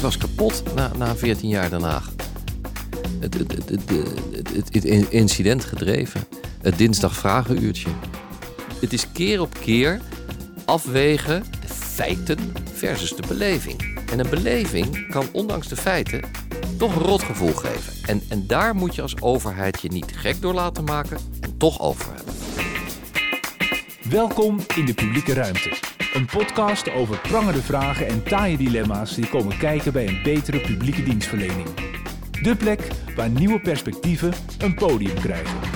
was kapot na, na 14 jaar daarna. Het, het, het, incident gedreven. Het dinsdag vragenuurtje. Het is keer op keer afwegen de feiten versus de beleving. En een beleving kan ondanks de feiten toch een rotgevoel geven. En, en daar moet je als overheid je niet gek door laten maken en toch over hebben. Welkom in de publieke ruimte. Een podcast over prangende vragen en taaie dilemma's die komen kijken bij een betere publieke dienstverlening. De plek waar nieuwe perspectieven een podium krijgen.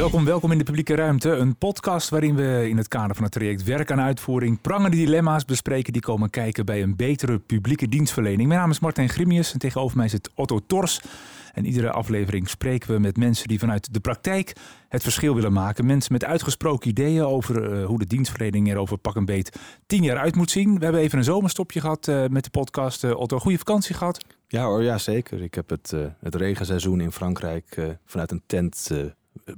Welkom, welkom in de publieke ruimte. Een podcast waarin we in het kader van het traject Werk aan Uitvoering prangende dilemma's bespreken die komen kijken bij een betere publieke dienstverlening. Mijn naam is Martijn Grimius en tegenover mij zit Otto Tors. En iedere aflevering spreken we met mensen die vanuit de praktijk het verschil willen maken. Mensen met uitgesproken ideeën over uh, hoe de dienstverlening er over pak een beet tien jaar uit moet zien. We hebben even een zomerstopje gehad uh, met de podcast. Uh, Otto, goede vakantie gehad? Ja hoor, ja zeker. Ik heb het, het regenseizoen in Frankrijk vanuit een tent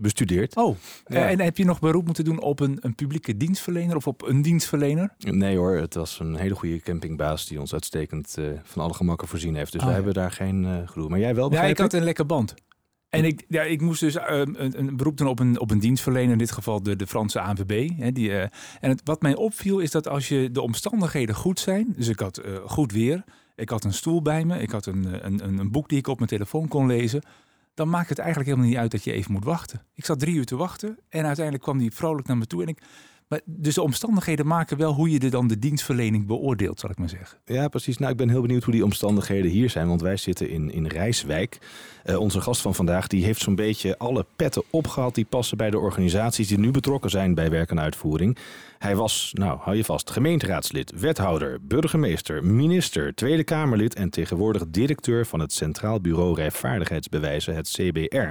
bestudeerd. Oh, en heb je nog beroep moeten doen op een, een publieke dienstverlener of op een dienstverlener? Nee hoor, het was een hele goede campingbaas die ons uitstekend uh, van alle gemakken voorzien heeft. Dus oh, wij hebben daar geen uh, gedoe. Maar jij wel, Ja, ik had een lekker band. En ik, ja, ik moest dus uh, een, een, beroep doen op een, op een dienstverlener, in dit geval de, de Franse ANVB. Hè, die, en het, wat mij opviel is dat als je de omstandigheden goed zijn, dus ik had goed weer, ik had een stoel bij me, ik had een, een, een boek die ik op mijn telefoon kon lezen, dan maakt het eigenlijk helemaal niet uit dat je even moet wachten. Ik zat drie uur te wachten en uiteindelijk kwam die vrolijk naar me toe. En ik, maar dus de omstandigheden maken wel hoe je er dan de dienstverlening beoordeelt, zal ik maar zeggen. Ja, precies. Nou, ik ben heel benieuwd hoe die omstandigheden hier zijn. Want wij zitten in, in Rijswijk. Uh, onze gast van vandaag die heeft zo'n beetje alle petten opgehaald die passen bij de organisaties die nu betrokken zijn bij werk en uitvoering. Hij was, nou hou je vast, gemeenteraadslid, wethouder, burgemeester, minister, Tweede Kamerlid en tegenwoordig directeur van het Centraal Bureau Rijvaardigheidsbewijzen, het CBR.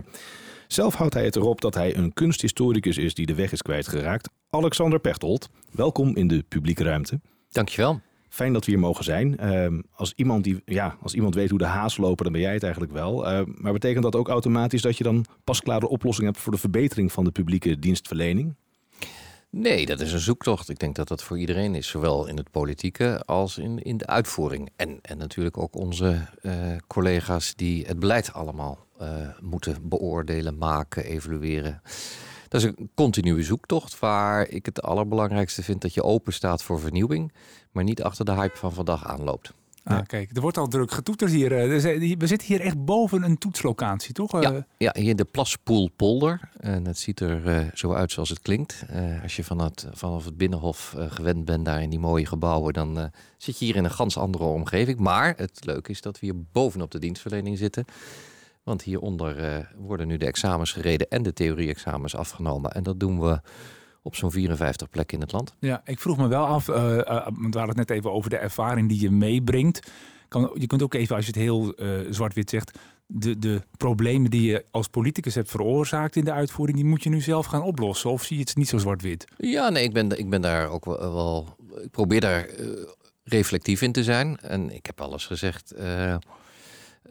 Zelf houdt hij het erop dat hij een kunsthistoricus is die de weg is kwijtgeraakt. Alexander Pechtold, welkom in de publieke ruimte. Dankjewel. Fijn dat we hier mogen zijn. Uh, als, iemand die, ja, als iemand weet hoe de haas lopen, dan ben jij het eigenlijk wel. Uh, maar betekent dat ook automatisch dat je dan pasklare oplossing hebt voor de verbetering van de publieke dienstverlening? Nee, dat is een zoektocht. Ik denk dat dat voor iedereen is, zowel in het politieke als in, in de uitvoering. En, en natuurlijk ook onze uh, collega's die het beleid allemaal uh, moeten beoordelen, maken, evalueren. Dat is een continue zoektocht waar ik het allerbelangrijkste vind dat je open staat voor vernieuwing, maar niet achter de hype van vandaag aanloopt. Ah, kijk, er wordt al druk getoeterd hier. Eh, we zitten hier echt boven een toetslocatie, toch? Ja, ja hier de Plaspoelpolder. En het ziet er uh, zo uit zoals het klinkt. Uh, als je vanaf het, vanaf het Binnenhof gewend bent daar in die mooie gebouwen, dan zit je hier in een ganz andere omgeving. Maar het leuke is dat we hier bovenop de dienstverlening zitten. Want hieronder worden nu de examens gereden en de theorie-examens afgenomen. En dat doen we op zo'n 54 plekken in het land. Ja, ik vroeg me wel af, uh, uh, we hadden het net even over de ervaring die je meebrengt. Kan, je kunt ook even, als je het heel zwart-wit zegt, de, de problemen die je als politicus hebt veroorzaakt in de uitvoering, die moet je nu zelf gaan oplossen. Of zie je het niet zo zwart-wit? Ja, nee, ik ben, ik ben daar ook wel, wel ik probeer daar reflectief in te zijn. En ik heb alles gezegd.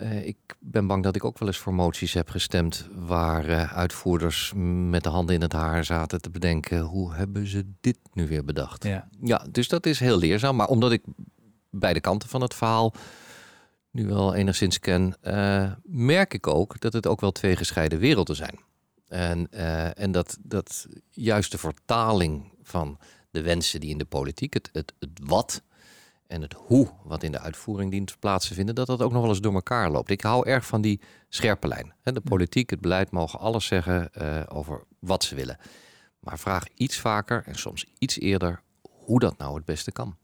Uh, ik ben bang dat ik ook wel eens voor moties heb gestemd waar uh, uitvoerders met de handen in het haar zaten te bedenken hoe hebben ze dit nu weer bedacht. Ja, ja dus dat is heel leerzaam. Maar omdat ik beide kanten van het verhaal nu wel enigszins ken, uh, merk ik ook dat het ook wel twee gescheiden werelden zijn. En, en dat, dat juist de vertaling van de wensen die in de politiek, het, het, het wat en het hoe wat in de uitvoering dient plaats te vinden, dat dat ook nog wel eens door elkaar loopt. Ik hou erg van die scherpe lijn. De politiek, het beleid mogen alles zeggen uh, over wat ze willen. Maar vraag iets vaker en soms iets eerder hoe dat nou het beste kan.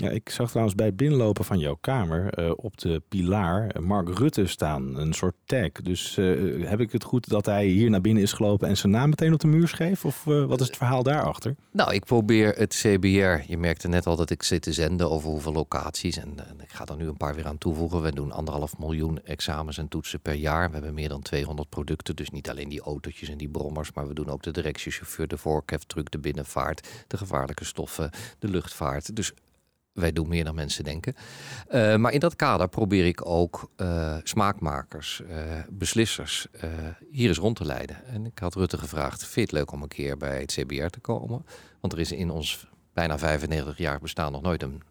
Ja, ik zag trouwens bij het binnenlopen van jouw kamer uh, op de pilaar eh, Mark Rutte staan, een soort tag. Dus uh, heb ik het goed dat hij hier naar binnen is gelopen en zijn naam meteen op de muur schreef? Of wat is het verhaal daarachter? Nou, ik probeer het CBR. Je merkte net al dat ik zit te zenden over hoeveel locaties. En, ik ga er nu een paar weer aan toevoegen. We doen anderhalf miljoen examens en toetsen per jaar. We hebben meer dan 200 producten. Dus niet alleen die autootjes en die brommers, maar we doen ook de directiechauffeur, de voorkeftruck, de binnenvaart, de gevaarlijke stoffen, de luchtvaart. Dus wij doen meer dan mensen denken. Uh, maar in dat kader probeer ik ook uh, smaakmakers, uh, beslissers hier eens rond te leiden. En ik had Rutte gevraagd, vind je het leuk om een keer bij het CBR te komen? Want er is in ons bijna 95 jaar bestaan nog nooit een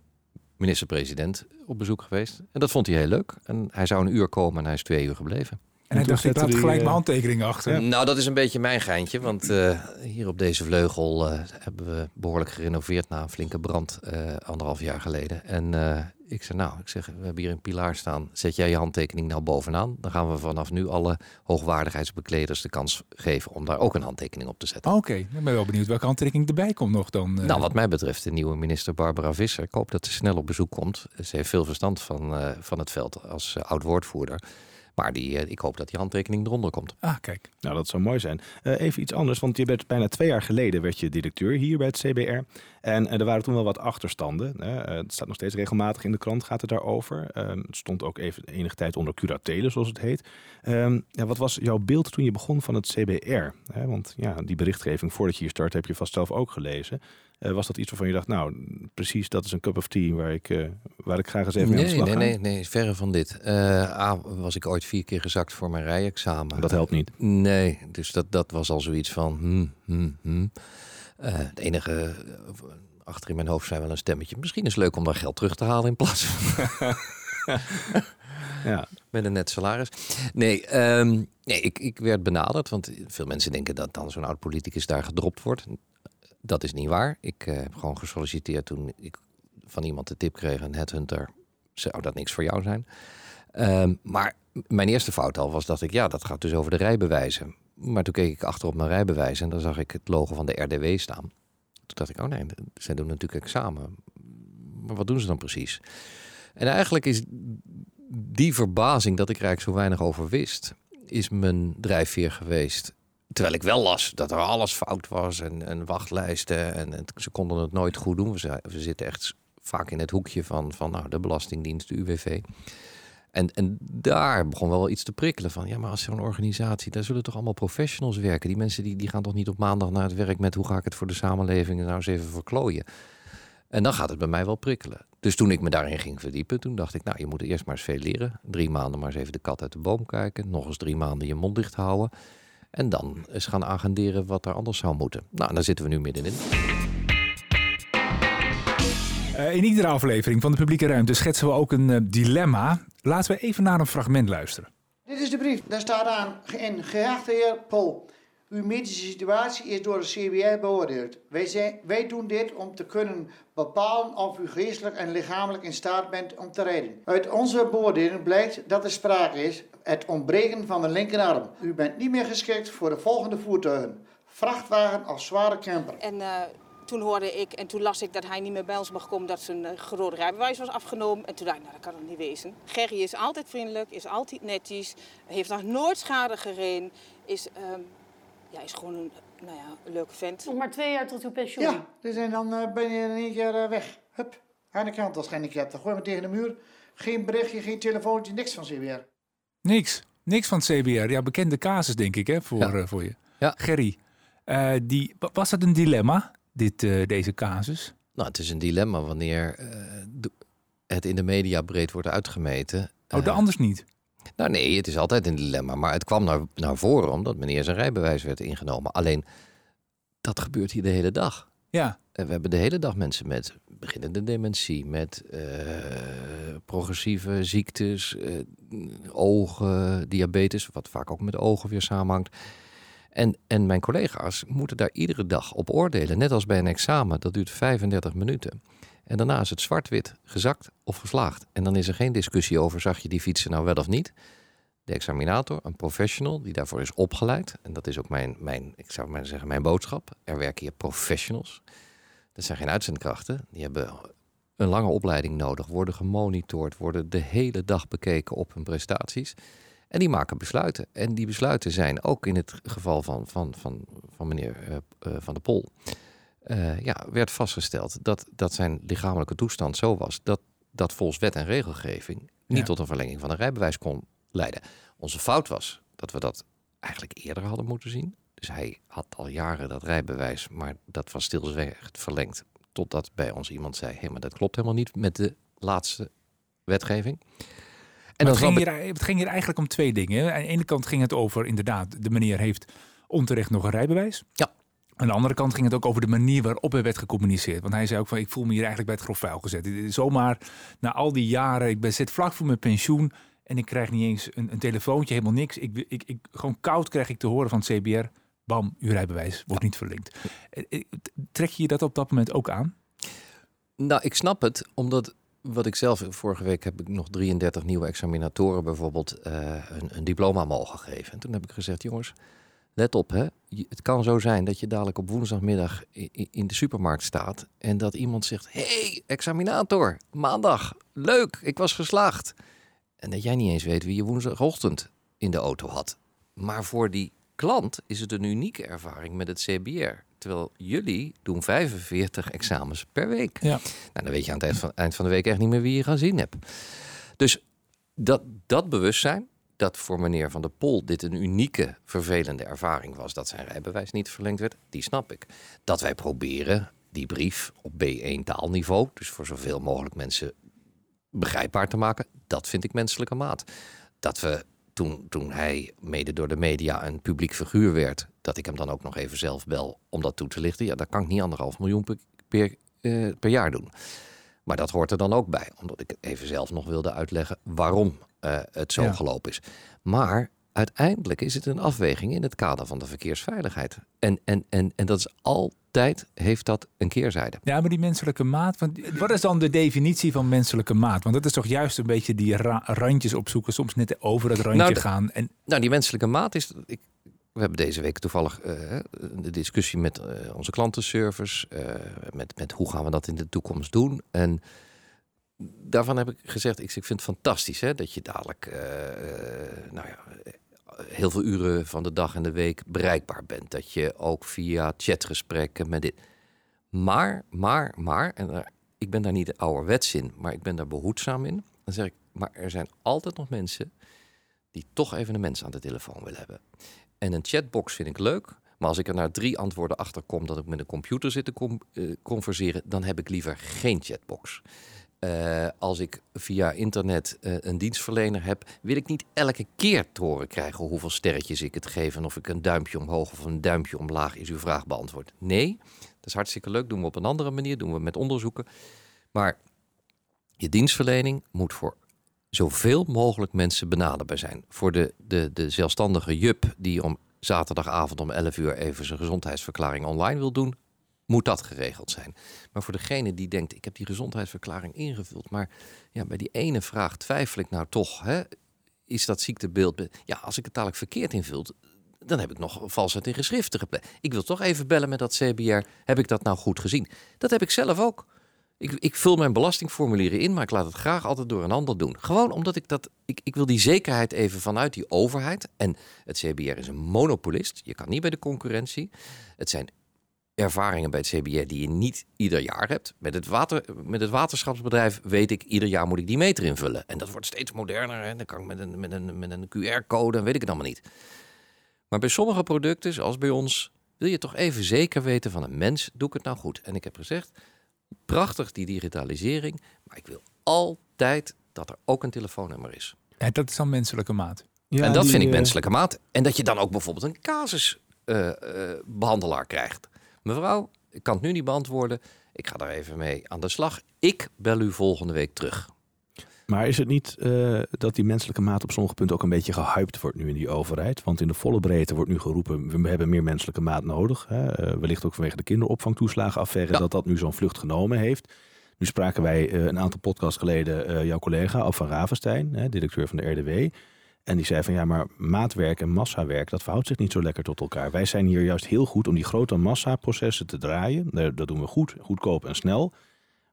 minister-president op bezoek geweest. En dat vond hij heel leuk. En hij zou een uur komen en hij is twee uur gebleven. En hij toen dacht, ik zette laat die, gelijk eh, mijn handtekeningen achter. Nou, dat is een beetje mijn geintje. Want eh, hier op deze vleugel eh, hebben we behoorlijk gerenoveerd na een flinke brand eh, anderhalf jaar geleden. En eh, ik zei, nou, ik zeg, we hebben hier een pilaar staan. Zet jij je handtekening nou bovenaan? Dan gaan we vanaf nu alle hoogwaardigheidsbekleders de kans geven om daar ook een handtekening op te zetten. Oké, dan ben ik wel benieuwd welke handtekening erbij komt nog dan. eh. Nou, wat mij betreft, de nieuwe minister Barbara Visser. Ik hoop dat ze snel op bezoek komt. Ze heeft veel verstand van, eh, van het veld als oud-woordvoerder. Maar die, eh, ik hoop dat die handtekening eronder komt. Ah, kijk. Nou, dat zou mooi zijn. Eh, even iets anders, want je bent bijna twee jaar geleden werd je directeur hier bij het CBR. En eh, er waren toen wel wat achterstanden. Hè. Eh, het staat nog steeds regelmatig in de krant, gaat het daarover. Ehm, het stond ook even enige tijd onder curatele, zoals het heet. Ehm, ja, wat was jouw beeld toen je begon van het CBR? Hè, want ja, die berichtgeving voordat je hier start heb je vast zelf ook gelezen. Eh, was dat iets waarvan je dacht, nou, precies, dat is een cup of tea waar ik, eh, waar ik graag eens even mee aan de Nee, slag nee, nee, nee, verre van dit. Eh A, was ik ooit vier keer gezakt voor mijn rijexamen. Dat helpt niet. Nee, dus dat, dat was al zoiets van... Hmm, hmm, hmm. Eh, het enige achter in mijn hoofd zijn wel een stemmetje. Misschien is het leuk om daar geld terug te halen in plaats van Ja, met een net salaris. Nee, ehm, nee ik, ik werd benaderd, want veel mensen denken dat dan zo'n oud politicus daar gedropt wordt. Dat is niet waar. Ik eh, heb gewoon gesolliciteerd toen ik van iemand de tip kreeg, een headhunter, zou dat niks voor jou zijn. Ehm, maar mijn eerste fout al was dat ik, ja, dat gaat dus over de rijbewijzen. Maar toen keek ik achter op mijn rijbewijs en dan zag ik het logo van de RDW staan. Toen dacht ik, oh nee, zij doen natuurlijk examen. Maar wat doen ze dan precies? En eigenlijk is die verbazing dat ik er eigenlijk zo weinig over wist, is mijn drijfveer geweest. Terwijl ik wel las dat er alles fout was en, en wachtlijsten en, ze konden het nooit goed doen. We zitten echt vaak in het hoekje van, van nou, de Belastingdienst, de UWV. En, en daar begon wel iets te prikkelen van, ja, maar als zo'n organisatie, daar zullen toch allemaal professionals werken. Die mensen die, die gaan toch niet op maandag naar het werk met hoe ga ik het voor de samenleving nou eens even verklooien. En dan gaat het bij mij wel prikkelen. Dus toen ik me daarin ging verdiepen, toen dacht ik, nou, je moet eerst maar eens veel leren. Drie maanden maar eens even de kat uit de boom kijken. Nog eens drie maanden je mond dicht houden. En dan eens gaan agenderen wat er anders zou moeten. Nou, daar zitten we nu middenin. Eh, in iedere aflevering van de publieke ruimte schetsen we ook een eh, dilemma. Laten we even naar een fragment luisteren. Dit is de brief. Daar staat aan in geachte heer Pol. Uw medische situatie is door de CBR beoordeeld. Wij, zijn, wij doen dit om te kunnen bepalen of u geestelijk en lichamelijk in staat bent om te rijden. Uit onze beoordeling blijkt dat er sprake is het ontbreken van de linkerarm. U bent niet meer geschikt voor de volgende voertuigen. Vrachtwagen of zware camper. En eh, toen hoorde ik en toen las ik dat hij niet meer bij ons mag komen, dat zijn uh, gerode rijbewijs was afgenomen. En toen dacht ik, nou dat kan het niet wezen. Gerry is altijd vriendelijk, is altijd netjes, heeft nog nooit schade gereden, is, ehm, ja, is gewoon een, nou ja, een leuke vent. Nog maar twee jaar tot uw pensioen. Ja, dus en dan eh, ben je in één keer eh, weg. Hup, aan de kant als gehandicapt. Dan gooi me tegen de muur. Geen berichtje, geen telefoontje, niks van CBR. Niks. Niks van CBR. Ja, bekende casus denk ik hè, voor, Ja. eh, voor je. Ja. Gerry, eh, die, wa- was dat een dilemma, dit, eh, deze casus? Nou, het is een dilemma wanneer eh, het in de media breed wordt uitgemeten. Oh, de anders niet. Nou nee, het is altijd een dilemma. Maar het kwam naar, naar voren omdat meneer zijn rijbewijs werd ingenomen. Alleen, dat gebeurt hier de hele dag. Ja, En we hebben de hele dag mensen met beginnende dementie, met eh, progressieve ziektes, eh, ogen, diabetes, wat vaak ook met ogen weer samenhangt. En, en mijn collega's moeten daar iedere dag op oordelen, net als bij een examen. Dat duurt 35 minuten. En daarna is het zwart-wit, gezakt of geslaagd. En dan is er geen discussie over, zag je die fietsen nou wel of niet? De examinator, een professional die daarvoor is opgeleid. En dat is ook mijn, mijn ik zou maar zeggen, mijn boodschap. Er werken hier professionals. Dat zijn geen uitzendkrachten. Die hebben een lange opleiding nodig, worden gemonitord, worden de hele dag bekeken op hun prestaties. En die maken besluiten. En die besluiten zijn ook in het geval van, van, van, van meneer eh, eh, Van der Pol. Eh, ja, werd vastgesteld dat, dat zijn lichamelijke toestand zo was dat dat volgens wet en regelgeving niet Ja. tot een verlenging van een rijbewijs kon leiden. Onze fout was dat we dat eigenlijk eerder hadden moeten zien. Dus hij had al jaren dat rijbewijs, maar dat was stilzwijgend verlengd. Totdat bij ons iemand zei: hé, hey, maar dat klopt helemaal niet met de laatste wetgeving. En En het, dan ging hier, het ging hier eigenlijk om twee dingen. Aan de ene kant ging het over, inderdaad, de meneer heeft onterecht nog een rijbewijs. Ja. Aan de andere kant ging het ook over de manier waarop er werd gecommuniceerd. Want hij zei ook van, ik voel me hier eigenlijk bij het grof vuil gezet. Zomaar na al die jaren, ik ben zit vlak voor mijn pensioen en ik krijg niet eens een, een telefoontje, helemaal niks. Ik, ik, ik, gewoon koud krijg ik te horen van het CBR, bam, uw rijbewijs wordt niet verlinkt. Eh, eh, Trek je dat op dat moment ook aan? Nou, ik snap het, omdat wat ik zelf, vorige week heb ik nog 33 nieuwe examinatoren bijvoorbeeld eh, een, een diploma mogen geven. En toen heb ik gezegd, jongens, let op, hè. Het kan zo zijn dat je dadelijk op woensdagmiddag in de supermarkt staat en dat iemand zegt, hey, examinator, maandag, leuk, ik was geslaagd. En dat jij niet eens weet wie je woensdagochtend in de auto had. Maar voor die klant is het een unieke ervaring met het CBR. Terwijl jullie doen 45 examens per week. Ja. Nou, dan weet je aan het eind van, eind van de week echt niet meer wie je gezien hebt. Dus dat, dat bewustzijn, dat voor meneer Van der Pol dit een unieke, vervelende ervaring was... dat zijn rijbewijs niet verlengd werd, die snap ik. Dat wij proberen die brief op B1 taalniveau... dus voor zoveel mogelijk mensen begrijpbaar te maken... dat vind ik menselijke maat. Dat we toen, toen hij mede door de media een publiek figuur werd... dat ik hem dan ook nog even zelf bel om dat toe te lichten... ja, dat kan ik niet anderhalf miljoen per, per, eh, per jaar doen. Maar dat hoort er dan ook bij, omdat ik even zelf nog wilde uitleggen waarom het zo Ja. gelopen is. Maar uiteindelijk is het een afweging in het kader van de verkeersveiligheid. En, en, en, en dat is altijd, heeft dat een keerzijde. Ja, maar die menselijke maat. Want wat is dan de definitie van menselijke maat? Want dat is toch juist een beetje die ra- randjes opzoeken, soms net over het randje Nou, gaan. En Nou, die menselijke maat is. Ik, we hebben deze week toevallig eh, de discussie met eh, onze klantenservice. eh, met, met hoe gaan we dat in de toekomst doen. En daarvan heb ik gezegd, ik, ik vind het fantastisch hè, dat je dadelijk eh, eh, nou ja, eh, heel veel uren van de dag en de week bereikbaar bent. Dat je ook via chatgesprekken met dit. Maar, maar, maar, en daar- ik ben daar niet ouderwets in, maar ik ben daar behoedzaam in. Dan zeg ik, maar er zijn altijd nog mensen die toch even een mens aan de telefoon willen hebben. En een chatbox vind ik leuk. Maar als ik er na drie antwoorden achter kom dat ik met een computer zit te eh, converseren, dan heb ik liever geen chatbox. Eh, als ik via internet eh, een dienstverlener heb, wil ik niet elke keer te horen krijgen hoeveel sterretjes ik het geef en of ik een duimpje omhoog of een duimpje omlaag is uw vraag beantwoord. Nee, dat is hartstikke leuk. Doen we op een andere manier, doen we met onderzoeken. Maar je dienstverlening moet voor zoveel mogelijk mensen benaderbaar zijn. Voor de, de, de zelfstandige jup die om zaterdagavond om 11 uur even zijn gezondheidsverklaring online wil doen, moet dat geregeld zijn. Maar voor degene die denkt, ik heb die gezondheidsverklaring ingevuld, maar ja, bij die ene vraag twijfel ik nou toch, hè, is dat ziektebeeld? be- Ja, als ik het dadelijk verkeerd invul, dan heb ik nog valsheid in geschriften gepleegd. Ik wil toch even bellen met dat CBR. Heb ik dat nou goed gezien? Dat heb ik zelf ook. Ik, ik vul mijn belastingformulieren in, maar ik laat het graag altijd door een ander doen. Gewoon omdat ik dat. Ik, ik wil die zekerheid even vanuit die overheid. En het CBR is een monopolist. Je kan niet bij de concurrentie. Het zijn ervaringen bij het CBR die je niet ieder jaar hebt. Met het, water, met het waterschapsbedrijf weet ik, ieder jaar moet ik die meter invullen. En dat wordt steeds moderner. En dan kan ik met een, met een, met een QR-code en weet ik het allemaal niet. Maar bij sommige producten, zoals bij ons, wil je toch even zeker weten van een mens, doe ik het nou goed? En ik heb gezegd, prachtig die digitalisering, maar ik wil altijd dat er ook een telefoonnummer is. ja, dat is dan menselijke maat. Ja, en dat die, vind ik eh, menselijke maat. En dat je dan ook bijvoorbeeld een casusbehandelaar krijgt. Mevrouw, ik kan het nu niet beantwoorden. Ik ga daar even mee aan de slag. Ik bel u volgende week terug. Maar is het niet eh, dat die menselijke maat op sommige punten ook een beetje gehyped wordt nu in die overheid? Want in de volle breedte wordt nu geroepen, we hebben meer menselijke maat nodig. Hè? Eh, wellicht ook vanwege de kinderopvangtoeslagenaffaire Ja. dat dat nu zo'n vlucht genomen heeft. Nu spraken wij eh, een aantal podcasts geleden jouw collega Af van Ravenstein, hè, directeur van de RDW. En die zei van ja, maar maatwerk en massawerk, dat verhoudt zich niet zo lekker tot elkaar. Wij zijn hier juist heel goed om die grote massaprocessen te draaien. Eh, Dat doen we goed, goedkoop en snel.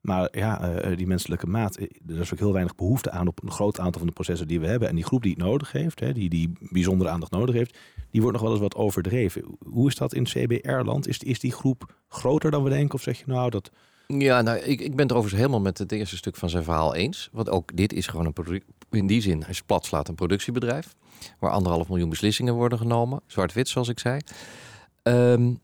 Maar ja, eh, die menselijke maat, eh, er is ook heel weinig behoefte aan op een groot aantal van de processen die we hebben. En die groep die het nodig heeft, die, die bijzondere aandacht nodig heeft, die wordt nog wel eens wat overdreven. Hoe is dat in CBR-land? Is, is die groep groter dan we denken? Of zeg je nou dat... Ja, nou, ik, ik ben het overigens helemaal met het eerste stuk van zijn verhaal eens. Want ook dit is gewoon een. In die zin, hij platslaat een productiebedrijf. Waar anderhalf miljoen beslissingen worden genomen. Zwart-wit, zoals ik zei. Ehm,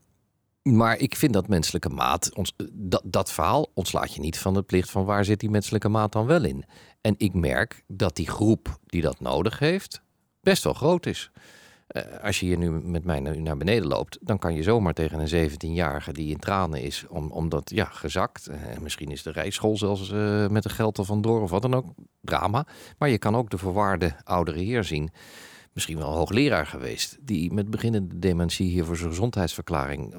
maar ik vind dat menselijke maat. Ons, dat, dat verhaal ontslaat je niet van de plicht van waar zit die menselijke maat dan wel in. En ik merk dat die groep die dat nodig heeft, best wel groot is. Eh, als je hier nu met mij naar, beneden loopt, dan kan je zomaar tegen een 17-jarige die in tranen is, om, omdat ja, gezakt. Uh, misschien is de rijschool zelfs uh, met de geld er vandoor of wat dan ook. Drama. Maar je kan ook de verwaarde oudere heer zien. Misschien wel een hoogleraar geweest, die met beginnende dementie hier voor zijn gezondheidsverklaring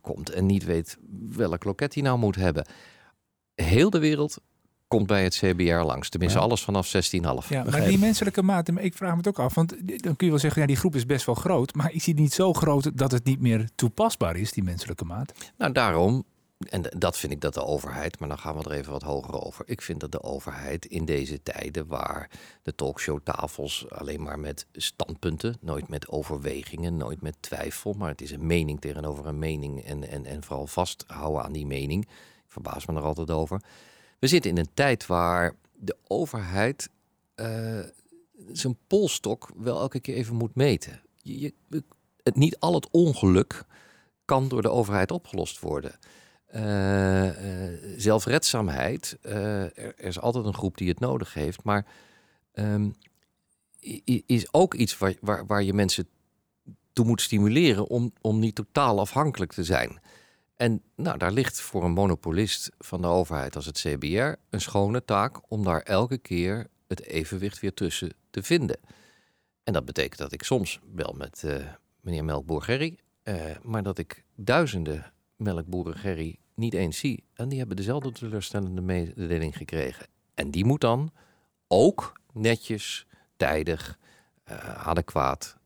komt en niet weet welk loket hij nou moet hebben. Heel de wereld komt bij het CBR langs. Tenminste, alles vanaf 16,5. Ja, maar die menselijke maat, ik vraag me het ook af. Want dan kun je wel zeggen, ja, die groep is best wel groot. Maar is die niet zo groot dat het niet meer toepasbaar is, die menselijke maat? Nou, daarom en dat vind ik dat de overheid, maar dan gaan we er even wat hoger over. Ik vind dat de overheid in deze tijden waar de talkshowtafels alleen maar met standpunten, nooit met overwegingen, nooit met twijfel, maar het is een mening tegenover een mening en, en, en vooral vasthouden aan die mening. Ik verbaas me er altijd over. We zitten in een tijd waar de overheid uh, zijn polstok wel elke keer even moet meten. Je, het, niet al het ongeluk kan door de overheid opgelost worden. Uh, zelfredzaamheid, er, is altijd een groep die het nodig heeft, maar um, is ook iets waar, waar, waar je mensen toe moet stimuleren om, om niet totaal afhankelijk te zijn. En nou, daar ligt voor een monopolist van de overheid als het CBR een schone taak om daar elke keer het evenwicht weer tussen te vinden. En dat betekent dat ik soms bel met uh, meneer Melkboer Gerry, uh, maar dat ik duizenden melkboeren Gerry niet eens zie. En die hebben dezelfde teleurstellende mededeling gekregen. En die moet dan ook netjes, tijdig, uh, adequaat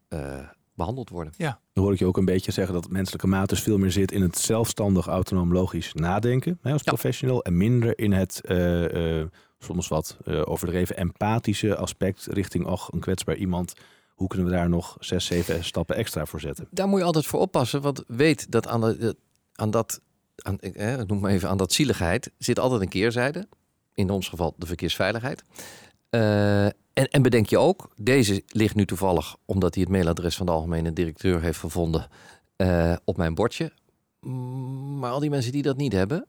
behandeld worden. Ja. Dan hoor ik je ook een beetje zeggen dat menselijke maat dus veel meer zit in het zelfstandig, autonoom, logisch nadenken hè, als professional. En minder in het uh, uh, soms wat uh, overdreven empathische aspect richting och, een kwetsbaar iemand. Hoe kunnen we daar nog zes, zeven stappen extra voor zetten? Daar moet je altijd voor oppassen, want weet dat aan, de, aan dat, aan, ik noem maar even aan dat zieligheid, zit altijd een keerzijde. In ons geval de verkeersveiligheid. En, en, bedenk je ook, deze ligt nu toevallig, omdat hij het mailadres van de algemene directeur heeft gevonden, uh, op mijn bordje. Maar al die mensen die dat niet hebben.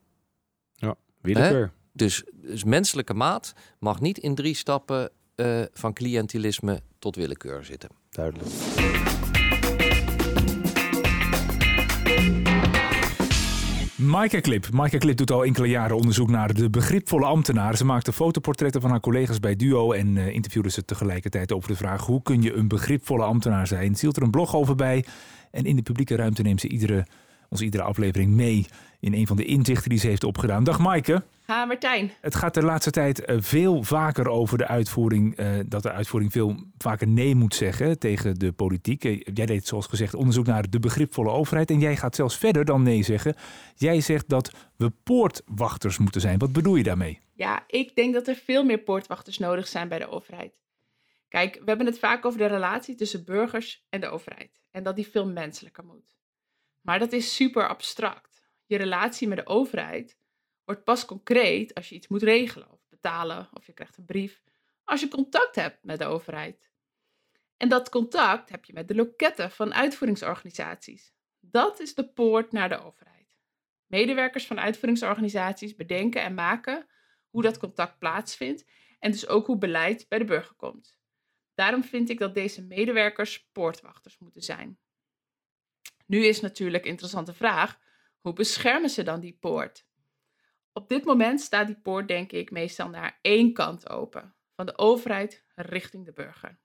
Ja, willekeur. Dus, dus menselijke maat mag niet in drie stappen uh, van cliëntelisme tot willekeur zitten. Duidelijk. Maaike Clip. Maaike Clip doet al enkele jaren onderzoek naar de begripvolle ambtenaar. Ze maakte fotoportretten van haar collega's bij Duo en uh, interviewde ze tegelijkertijd over de vraag hoe kun je een begripvolle ambtenaar zijn. Ze hield er een blog over bij en in de publieke ruimte neemt ze iedere, ons iedere aflevering mee in een van de inzichten die ze heeft opgedaan. Dag Maaike. Ha Martijn. Het gaat de laatste tijd eh, veel vaker over de uitvoering, uh, dat de uitvoering veel vaker nee moet zeggen tegen de politiek. Uh, jij deed zoals gezegd onderzoek naar de begripvolle overheid en jij gaat zelfs verder dan nee zeggen. Jij zegt dat we poortwachters moeten zijn. Wat bedoel je daarmee? Ja, ik denk dat er veel meer poortwachters nodig zijn bij de overheid. Kijk, we hebben het vaak over de relatie tussen burgers en de overheid en dat die veel menselijker moet. Maar dat is super abstract. Je relatie met de overheid wordt pas concreet als je iets moet regelen of betalen of je krijgt een brief, als je contact hebt met de overheid. En dat contact heb je met de loketten van uitvoeringsorganisaties. Dat is de poort naar de overheid. Medewerkers van uitvoeringsorganisaties bedenken en maken hoe dat contact plaatsvindt en dus ook hoe beleid bij de burger komt. Daarom vind ik dat deze medewerkers poortwachters moeten zijn. Nu is natuurlijk interessante vraag: hoe beschermen ze dan die poort? Op dit moment staat die poort, denk ik, meestal naar één kant open, van de overheid richting de burger.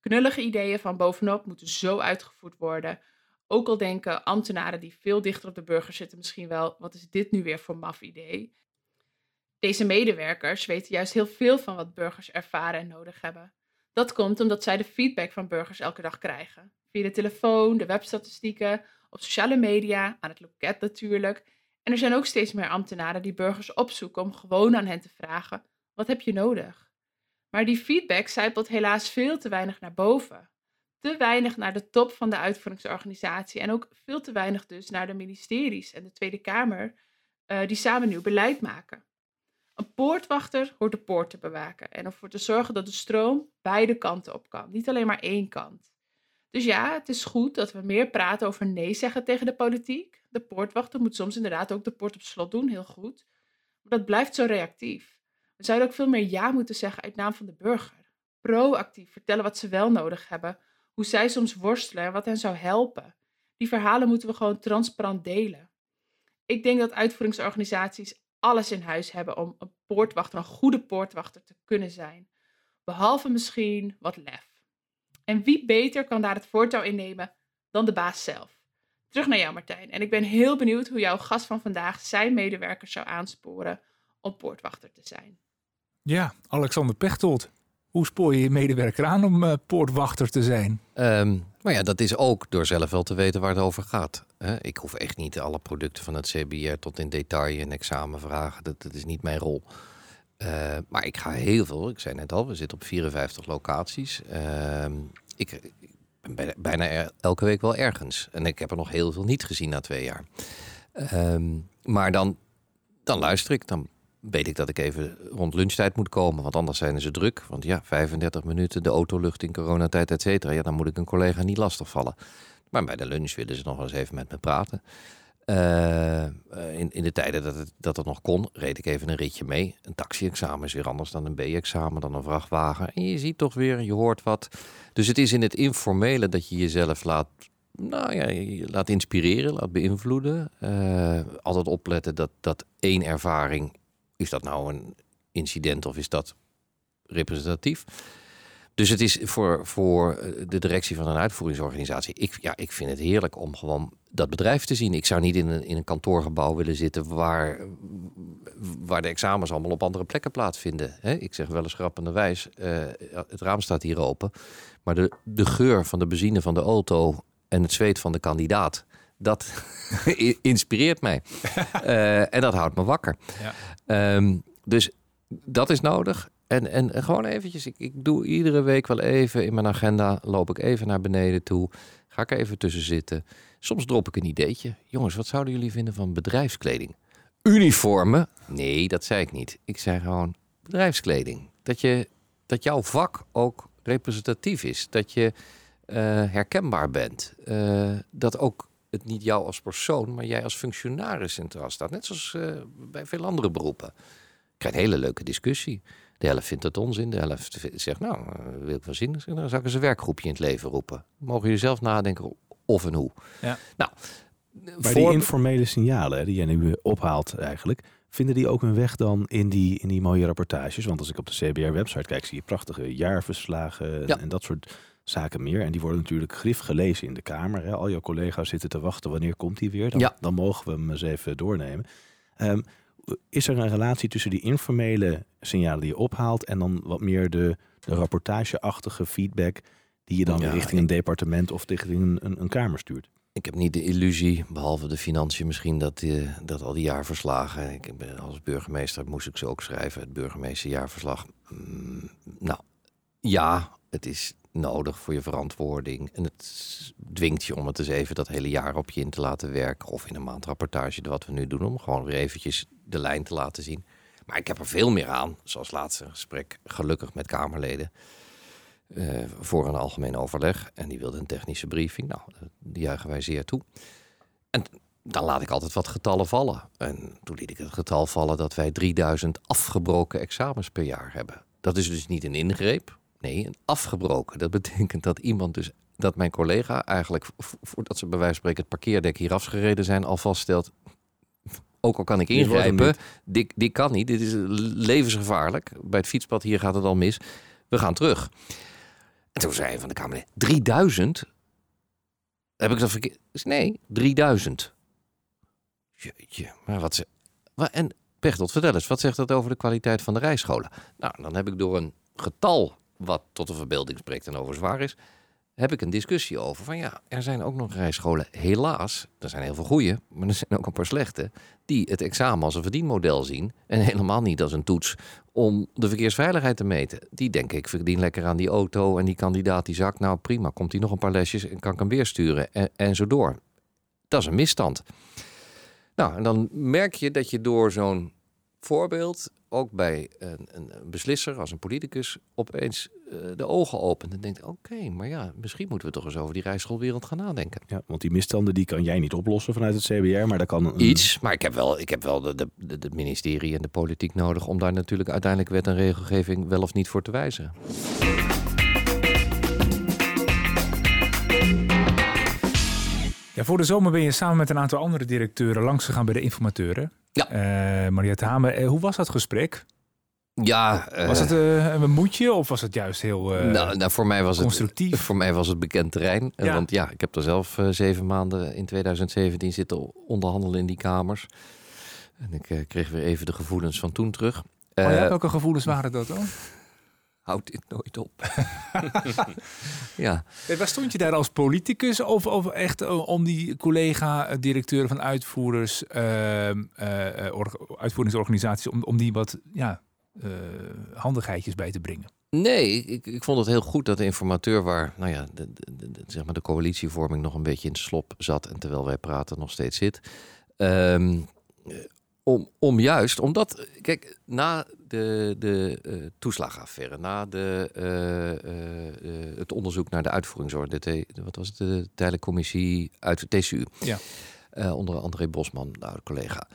Knullige ideeën van bovenop moeten zo uitgevoerd worden. Ook al denken ambtenaren die veel dichter op de burger zitten misschien wel, wat is dit nu weer voor maf idee? Deze medewerkers weten juist heel veel van wat burgers ervaren en nodig hebben. Dat komt omdat zij de feedback van burgers elke dag krijgen. Via de telefoon, de webstatistieken, op sociale media, aan het loket natuurlijk en er zijn ook steeds meer ambtenaren die burgers opzoeken om gewoon aan hen te vragen: wat heb je nodig? Maar die feedback zijpelt helaas veel te weinig naar boven. Te weinig naar de top van de uitvoeringsorganisatie en ook veel te weinig dus naar de ministeries en de Tweede Kamer, uh, die samen nieuw beleid maken. Een poortwachter hoort de poort te bewaken en ervoor te zorgen dat de stroom beide kanten op kan, niet alleen maar één kant. Dus ja, het is goed dat we meer praten over nee zeggen tegen de politiek. De poortwachter moet soms inderdaad ook de poort op slot doen, heel goed. Maar dat blijft zo reactief. We zouden ook veel meer ja moeten zeggen uit naam van de burger. Proactief vertellen wat ze wel nodig hebben. Hoe zij soms worstelen en wat hen zou helpen. Die verhalen moeten we gewoon transparant delen. Ik denk dat uitvoeringsorganisaties alles in huis hebben om een poortwachter, een goede poortwachter te kunnen zijn. Behalve misschien wat lef. En wie beter kan daar het voortouw in nemen dan de baas zelf? Terug naar jou, Martijn. En ik ben heel benieuwd hoe jouw gast van vandaag zijn medewerkers zou aansporen om poortwachter te zijn. Ja, Alexander Pechtold. Hoe spoor je je medewerker aan om uh, poortwachter te zijn? Um, maar ja, dat is ook door zelf wel te weten waar het over gaat. Ik hoef echt niet alle producten van het CBR tot in detail en examen vragen. Dat, dat is niet mijn rol. Uh, maar ik ga heel veel, ik zei net al, we zitten op 54 locaties. Uh, ik, ben bijna elke week wel ergens. En ik heb er nog heel veel niet gezien na twee jaar. Uh, maar dan, dan luister ik, dan weet ik dat ik even rond lunchtijd moet komen. Want anders zijn ze druk. Want ja, 35 minuten, de autolucht in coronatijd, et cetera. Ja, dan moet ik een collega niet lastigvallen. Maar bij de lunch willen ze nog eens even met me praten. Uh, in, in de tijden dat het, dat nog kon, reed ik even een ritje mee. Een taxi-examen is weer anders dan een B-examen, dan een vrachtwagen. En je ziet toch weer, je hoort wat. Dus het is in het informele dat je jezelf laat, nou ja, laat inspireren, laat beïnvloeden. Uh, altijd opletten dat, dat één ervaring is dat nou een incident of is dat representatief? Dus het is voor, voor eh, de directie van een uitvoeringsorganisatie. Ik, ja, ik vind het heerlijk om gewoon dat bedrijf te zien. Ik zou niet in een, in een kantoorgebouw willen zitten waar, waar de examens allemaal op andere plekken plaatsvinden. ik zeg wel eens grappenderwijs, uh, het raam staat hier open. Maar de, de geur van de benzine van de auto en het zweet van de kandidaat dat inspireert mij. Uh, en dat houdt me wakker. Ja. Um, dus dat is nodig. En, en, gewoon eventjes, ik, ik doe iedere week wel even in mijn agenda, loop ik even naar beneden toe, ga ik even tussen zitten. Soms drop ik een ideetje. Jongens, wat zouden jullie vinden van bedrijfskleding? Uniformen? Nee, dat zei ik niet. Ik zei gewoon bedrijfskleding. Dat, je, dat jouw vak ook representatief is. Dat je uh, herkenbaar bent. Uh, dat ook het niet jou als persoon, maar jij als functionaris centraal staat. Net zoals uh, bij veel andere beroepen. Krijg een hele leuke discussie. De helft vindt het onzin, de helft zegt, nou, wil ik wel zien. Dan zou ik eens een werkgroepje in het leven roepen. Mogen jullie zelf nadenken of en hoe. Ja. Nou, maar die informele signalen die jij nu ophaalt eigenlijk, vinden die ook hun weg dan in die, in die mooie rapportages? Want als ik op de CBR-website kijk, zie je prachtige jaarverslagen ja. en dat soort zaken meer. En die worden natuurlijk grif gelezen in de Kamer. Hè. Al jouw collega's zitten te wachten, wanneer komt die weer? Dan, ja. dan mogen we hem eens even doornemen. Um, is er een relatie tussen die informele signalen die je ophaalt en dan wat meer de, de rapportageachtige feedback die je dan ja, richting een departement of richting een, een, een, kamer stuurt? Ik heb niet de illusie, behalve de financiën misschien, dat, die, dat al die jaarverslagen. Ik ben als burgemeester moest ik ze ook schrijven, het burgemeesterjaarverslag. Mm, nou, ja, het is nodig voor je verantwoording. En het dwingt je om het eens even dat hele jaar op je in te laten werken. Of in een maandrapportage, wat we nu doen, om gewoon weer eventjes de lijn te laten zien. Maar ik heb er veel meer aan, zoals laatste gesprek, gelukkig met Kamerleden. Uh, voor een algemeen overleg. En die wilde een technische briefing. Nou, die juichen wij zeer toe. En dan laat ik altijd wat getallen vallen. En toen liet ik het getal vallen dat wij 3000 afgebroken examens per jaar hebben. Dat is dus niet een ingreep. Nee, een afgebroken. Dat betekent dat iemand dus, dat mijn collega eigenlijk, voordat ze bij wijze van spreken het parkeerdek hier afgereden zijn, al vaststelt, ook al kan ik ingrijpen, dit, dit kan niet, dit is levensgevaarlijk. Bij het fietspad hier gaat het al mis. We gaan terug. En toen zei van de Kamer, 3000? Heb ik dat verkeerd? Nee, 3000. Jeetje, maar wat ze... En Pechtold, vertel eens, wat zegt dat over de kwaliteit van de rijscholen? Nou, dan heb ik door een getal wat tot de verbeelding spreekt en over zwaar is, heb ik een discussie over. Van ja, er zijn ook nog rijscholen, helaas, er zijn heel veel goede, maar er zijn ook een paar slechte, die het examen als een verdienmodel zien en helemaal niet als een toets om de verkeersveiligheid te meten. Die denken ik verdien lekker aan die auto en die kandidaat die zakt, nou prima, komt hij nog een paar lesjes en kan ik hem weer sturen en, en zo door. Dat is een misstand. Nou, en dan merk je dat je door zo'n voorbeeld ook bij een, een, beslisser als een politicus opeens de ogen opent en denkt: oké, maar ja, misschien moeten we toch eens over die rijschoolwereld gaan nadenken. Ja, want die misstanden die kan jij niet oplossen vanuit het CBR, maar daar kan een... iets. Maar ik heb wel, ik heb wel de, de, de, ministerie en de politiek nodig om daar natuurlijk uiteindelijk wet en regelgeving wel of niet voor te wijzen. Ja, voor de zomer ben je samen met een aantal andere directeuren langs gegaan bij de informateuren. Ja. Uh, Mariette Hamer, eh, hoe was dat gesprek? Ja, was het uh, een moedje of was het juist heel uh, nou, nou, voor mij was constructief? Het, voor mij was het bekend terrein. Ja. Want ja, ik heb er zelf uh, zeven maanden in 2017 zitten onderhandelen in die kamers. En ik kreeg weer even de gevoelens van toen terug. Oh ja, welke gevoelens waren dat dan? Houdt dit nooit op. ja. Hey, waar stond je daar als politicus of, of echt om die collega-directeuren van uitvoerders, uitvoeringsorganisaties, om, om die wat ja, uh, handigheidjes bij te brengen? Nee, ik, ik vond het heel goed dat de informateur waar, nou ja, de, de, de, zeg maar de coalitievorming nog een beetje in slop zat en terwijl wij praten nog steeds zit. Um, om, om juist, omdat, kijk, na de, de uh, toeslagenaffaire, na de, uh, uh, het onderzoek naar de uitvoeringsorde, de, wat was het, de tijdelijke commissie uit de TCU, ja. onder André Bosman, de oude collega,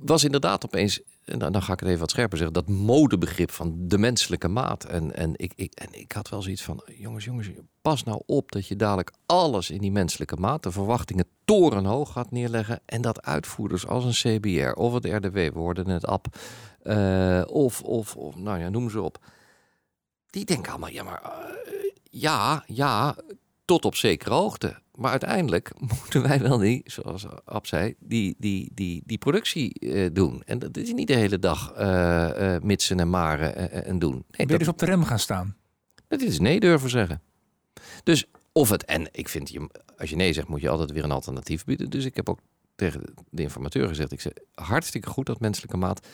was inderdaad opeens en dan, dan, ga ik het even wat scherper zeggen, dat modebegrip van de menselijke maat. En, en, ik, ik, en ik had wel zoiets van, jongens, jongens, pas nou op dat je dadelijk alles in die menselijke maat, de verwachtingen torenhoog gaat neerleggen. En dat uitvoerders als een CBR of het RDW, we hoorden net app, uh, of, of, of, nou ja, noem ze op. Die denken allemaal, ja, maar uh, ja, ja, tot op zekere hoogte. Maar uiteindelijk moeten wij wel die, zoals Ab zei, die, die, die, die productie uh, doen. En dat is niet de hele dag uh, uh, mitsen en maren en doen. Nee, ben je dus op de rem gaan staan? Dat is nee durven zeggen. Dus of het, en ik vind, je, als je nee zegt, moet je altijd weer een alternatief bieden. Dus ik heb ook tegen de informateur gezegd, ik zeg, hartstikke goed dat menselijke maat,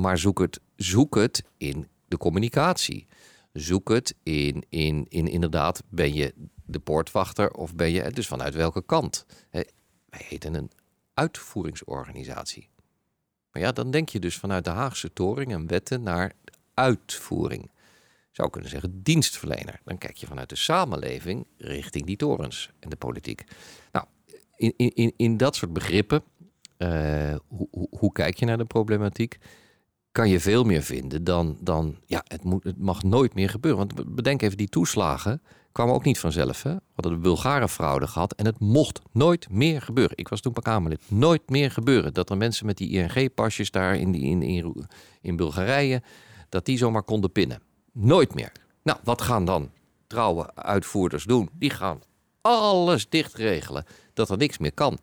maar zoek het, zoek het in de communicatie. Zoek het in, in, in inderdaad, ben je de poortwachter of ben je dus vanuit welke kant? wij heten een uitvoeringsorganisatie. Maar ja, dan denk je dus vanuit de Haagse toring en wetten naar uitvoering. Zou kunnen zeggen dienstverlener. Dan kijk je vanuit de samenleving richting die torens en de politiek. Nou, in, in, in dat soort begrippen, uh, hoe, hoe, hoe kijk je naar de problematiek? kan je veel meer vinden dan, dan ja, het, moet, het mag nooit meer gebeuren. Want bedenk even, die toeslagen kwamen ook niet vanzelf. Hè? We hadden de Bulgare fraude gehad en het mocht nooit meer gebeuren. Ik was toen Kamerlid. Nooit meer gebeuren dat er mensen met die ING-pasjes daar in, in, in, in Bulgarije, dat die zomaar konden pinnen. Nooit meer. Nou, wat gaan dan trouwe uitvoerders doen? Die gaan alles dicht regelen, dat er niks meer kan.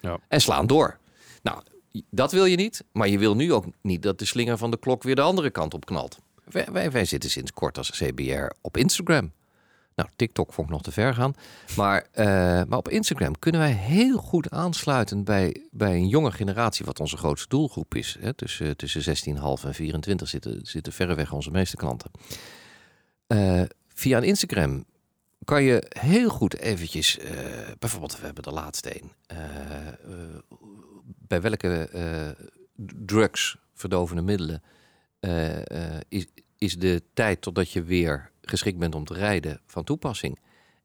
Ja. En slaan door. Nou, dat wil je niet, maar je wil nu ook niet dat de slinger van de klok weer de andere kant op knalt. Wij, wij, wij zitten sinds kort als CBR op Instagram. Nou, TikTok vond ik nog te ver gaan. Maar, uh, maar op Instagram kunnen wij heel goed aansluiten bij, bij een jonge generatie, wat onze grootste doelgroep is. Hè. Tussen, tussen 16,5 en 24 zitten, zitten verreweg onze meeste klanten. Uh, via een Instagram kan je heel goed eventjes, uh, bijvoorbeeld, we hebben de laatste een. bij welke drugs, verdovende middelen, is, is de tijd totdat je weer geschikt bent om te rijden van toepassing.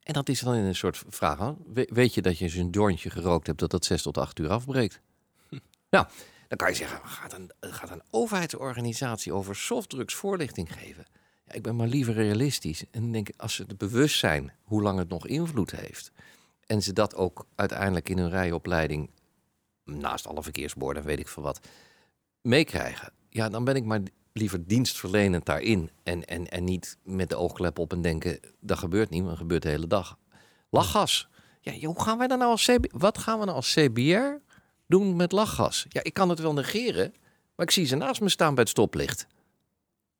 En dat is dan in een soort vraag. Weet je dat je zo'n jointje gerookt hebt dat dat 6 tot 8 uur afbreekt? Hm. Nou, dan kan je zeggen, gaat een, gaat een overheidsorganisatie over softdrugs voorlichting geven? Ja, ik ben maar liever realistisch. En dan denk ik, als ze het bewust zijn hoe lang het nog invloed heeft. En ze dat ook uiteindelijk in hun rijopleiding, naast alle verkeersborden, weet ik veel wat, meekrijgen. Ja, dan ben ik maar liever dienstverlenend daarin. En, en, en niet met de oogklep op en denken, dat gebeurt niet, maar dat gebeurt de hele dag. Lachgas. Ja, hoe gaan wij dan nou als CB Wat gaan we nou als CBR doen met lachgas? Ja, ik kan het wel negeren, maar ik zie ze naast me staan bij het stoplicht.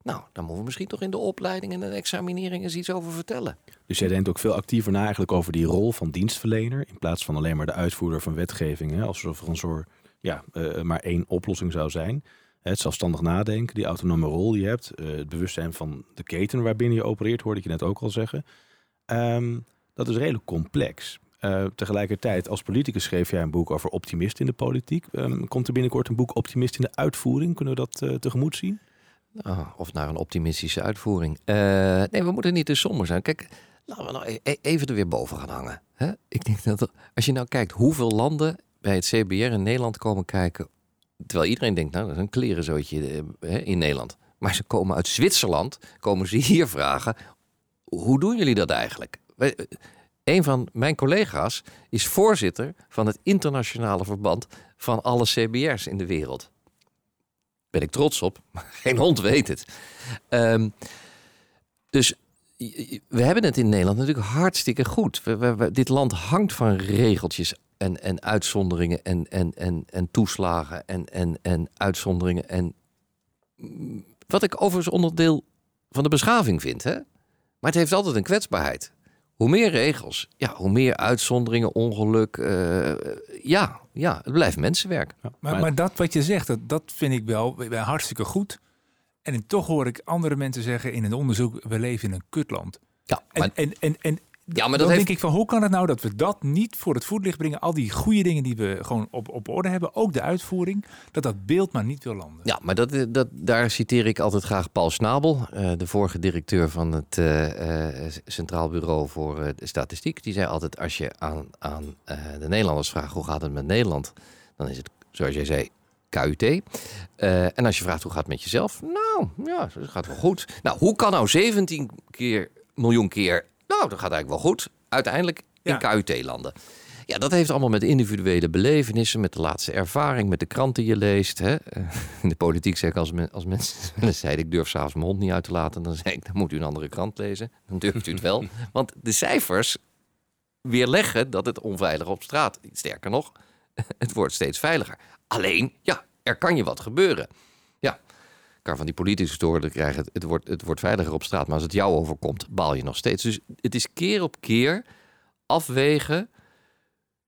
Nou, dan moeten we misschien toch in de opleiding en de examinering eens iets over vertellen. Dus jij denkt ook veel actiever na eigenlijk over die rol van dienstverlener... in plaats van alleen maar de uitvoerder van wetgeving. Hè? Alsof er een soort, ja, uh, maar één oplossing zou zijn. Het zelfstandig nadenken, die autonome rol die je hebt, uh, het bewustzijn van de keten waarbinnen je opereert, hoorde ik je net ook al zeggen. Um, dat is redelijk complex. Uh, tegelijkertijd, als politicus schreef jij een boek over optimist in de politiek. Um, komt er binnenkort een boek optimist in de uitvoering? Kunnen we dat uh, tegemoet zien? Oh, of naar een optimistische uitvoering. nee, we moeten niet te somber zijn. Kijk, laten we nou e-, e even er weer boven gaan hangen. Ik denk dat als je nou kijkt hoeveel landen bij het CBR in Nederland komen kijken Terwijl iedereen denkt, nou, dat is een klerenzootje uh, in Nederland. Maar ze komen uit Zwitserland, komen ze hier vragen, hoe doen jullie dat eigenlijk? een van mijn collega's is voorzitter van het internationale verband van alle CBR's in de wereld. Ben ik trots op, maar geen hond weet het. Ehm, dus we hebben het in Nederland natuurlijk hartstikke goed. Dit land hangt van regeltjes en, en uitzonderingen en, en, en, en toeslagen en, en, en uitzonderingen. En mm, wat ik overigens onderdeel van de beschaving vind. Hè? Maar het heeft altijd een kwetsbaarheid. Hoe meer regels, ja, hoe meer uitzonderingen, ongeluk. Uh, ja, ja, het blijft mensenwerk. maar, maar, dat wat je zegt, dat, dat vind ik wel hartstikke goed. En toch hoor ik andere mensen zeggen in een onderzoek: we leven in een kutland. Ja, maar... en, en, en, en ja, maar dan denk ik van hoe kan het nou dat we dat niet voor het voetlicht brengen? Al die goede dingen die we gewoon op, op orde hebben, ook de uitvoering, dat dat beeld maar niet wil landen. Ja, maar dat, dat, daar citeer ik altijd graag Paul Snabel, uh, de vorige directeur van het uh, Centraal Bureau voor de Statistiek. Die zei altijd: als je aan, aan de Nederlanders vraagt hoe gaat het met Nederland, dan is het, zoals jij zei, KUT. en als je vraagt hoe gaat het met jezelf, nou ja, het gaat wel goed. Nou, hoe kan nou 17 keer miljoen keer nou, dat gaat eigenlijk wel goed. Uiteindelijk in KUT-landen. Ja, dat heeft allemaal met individuele belevenissen, met de laatste ervaring, met de kranten die je leest. Hè? In de politiek zeg ik als, als mensen zeiden ik durf s'avonds mijn hond niet uit te laten, dan zei ik dan moet u een andere krant lezen. Dan durft u het wel. Want de cijfers weerleggen dat het onveilig op straat. Sterker nog, het wordt steeds veiliger. Alleen, ja, er kan je wat gebeuren kan van die politici horen krijgen. Het, wordt, het wordt veiliger op straat. Maar als het jou overkomt, baal je nog steeds. Dus het is keer op keer afwegen.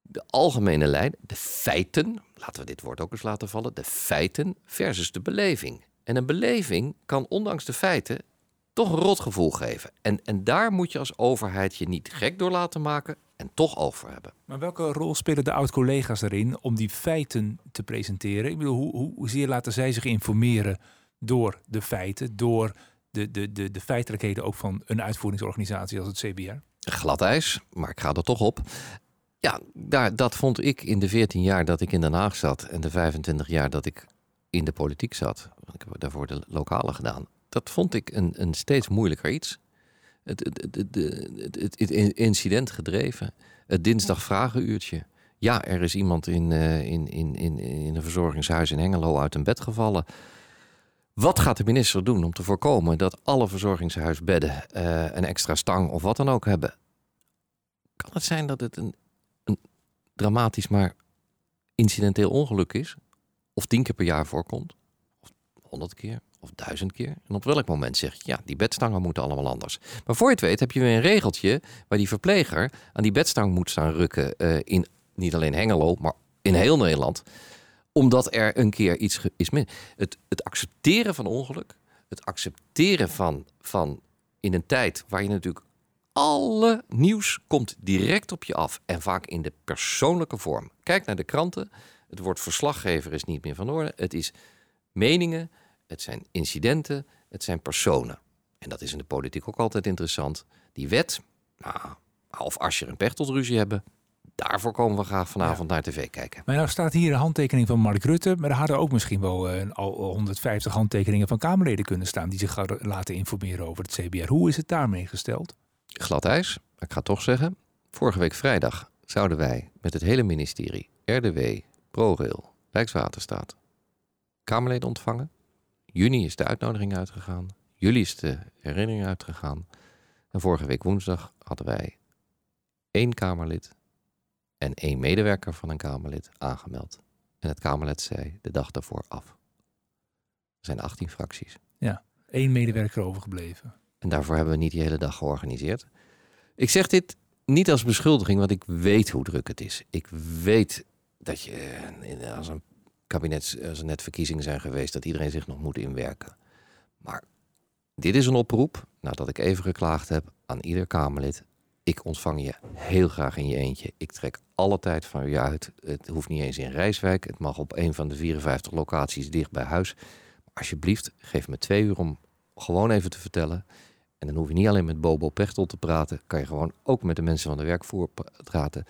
De algemene lijn, de feiten. Laten we dit woord ook eens laten vallen. De feiten versus de beleving. En een beleving kan ondanks de feiten toch een rotgevoel geven. En, en daar moet je als overheid je niet gek door laten maken en toch over hebben. Maar welke rol spelen de oud-collega's erin om die feiten te presenteren? Ik bedoel, hoe, hoe, hoe laten zij zich informeren door de feiten, door de, de, de, de feitelijkheden ook van een uitvoeringsorganisatie als het CBR? Glad ijs, maar ik ga er toch op. Ja, daar, dat vond ik in de 14 jaar dat ik in Den Haag zat en de 25 jaar dat ik in de politiek zat. Ik heb daarvoor de lokale gedaan. Dat vond ik een, een steeds moeilijker iets. Het, het, het, het, incident gedreven. Het dinsdag vragenuurtje. Ja, er is iemand in, uh, in, in, in, in een verzorgingshuis in Hengelo uit een bed gevallen. Wat gaat de minister doen om te voorkomen dat alle verzorgingshuisbedden uh, een extra stang of wat dan ook hebben? Kan het zijn dat het een, een dramatisch maar incidenteel ongeluk is? Of tien keer per jaar voorkomt? Of honderd keer? Of duizend keer? En op welk moment zeg je, ja, die bedstangen moeten allemaal anders. Maar voor je het weet heb je weer een regeltje waar die verpleger aan die bedstang moet staan rukken uh, in niet alleen Hengelo, maar in heel Nederland omdat er een keer iets is min. Het, het accepteren van ongeluk, het accepteren van, van in een tijd waar je natuurlijk alle nieuws komt direct op je af en vaak in de persoonlijke vorm. Kijk naar de kranten. Het woord verslaggever is niet meer van orde. Het is meningen, het zijn incidenten, het zijn personen. En dat is in de politiek ook altijd interessant. Die wet, nou, of als je een pechtelruzie hebben, daarvoor komen we graag vanavond naar tv kijken. Maar nou staat hier een handtekening van Mark Rutte. Maar er hadden ook misschien wel uh, al 150 handtekeningen van Kamerleden kunnen staan. die zich laten informeren over het CBR. Hoe is het daarmee gesteld? Glad ijs. Ik ga toch zeggen. Vorige week vrijdag zouden wij met het hele ministerie, RDW, ProRail, Rijkswaterstaat, Kamerleden ontvangen. Juni is de uitnodiging uitgegaan. Juli is de herinnering uitgegaan. En vorige week woensdag hadden wij één Kamerlid en één medewerker van een Kamerlid aangemeld. En het Kamerlid zei de dag daarvoor af. Er zijn 18 fracties. Ja, één medewerker overgebleven. En daarvoor hebben we niet die hele dag georganiseerd. Ik zeg dit niet als beschuldiging, want ik weet hoe druk het is. Ik weet dat je, als een kabinet, als er net verkiezingen zijn geweest, dat iedereen zich nog moet inwerken. Maar dit is een oproep, nadat ik even geklaagd heb aan ieder Kamerlid ik ontvang je heel graag in je eentje. Ik trek alle tijd van je uit. Het hoeft niet eens in Rijswijk. Het mag op een van de 54 locaties dicht bij huis. alsjeblieft, geef me twee uur om gewoon even te vertellen. En dan hoef je niet alleen met Bobo Pechtel te praten. Kan je gewoon ook met de mensen van de werkvoer praten.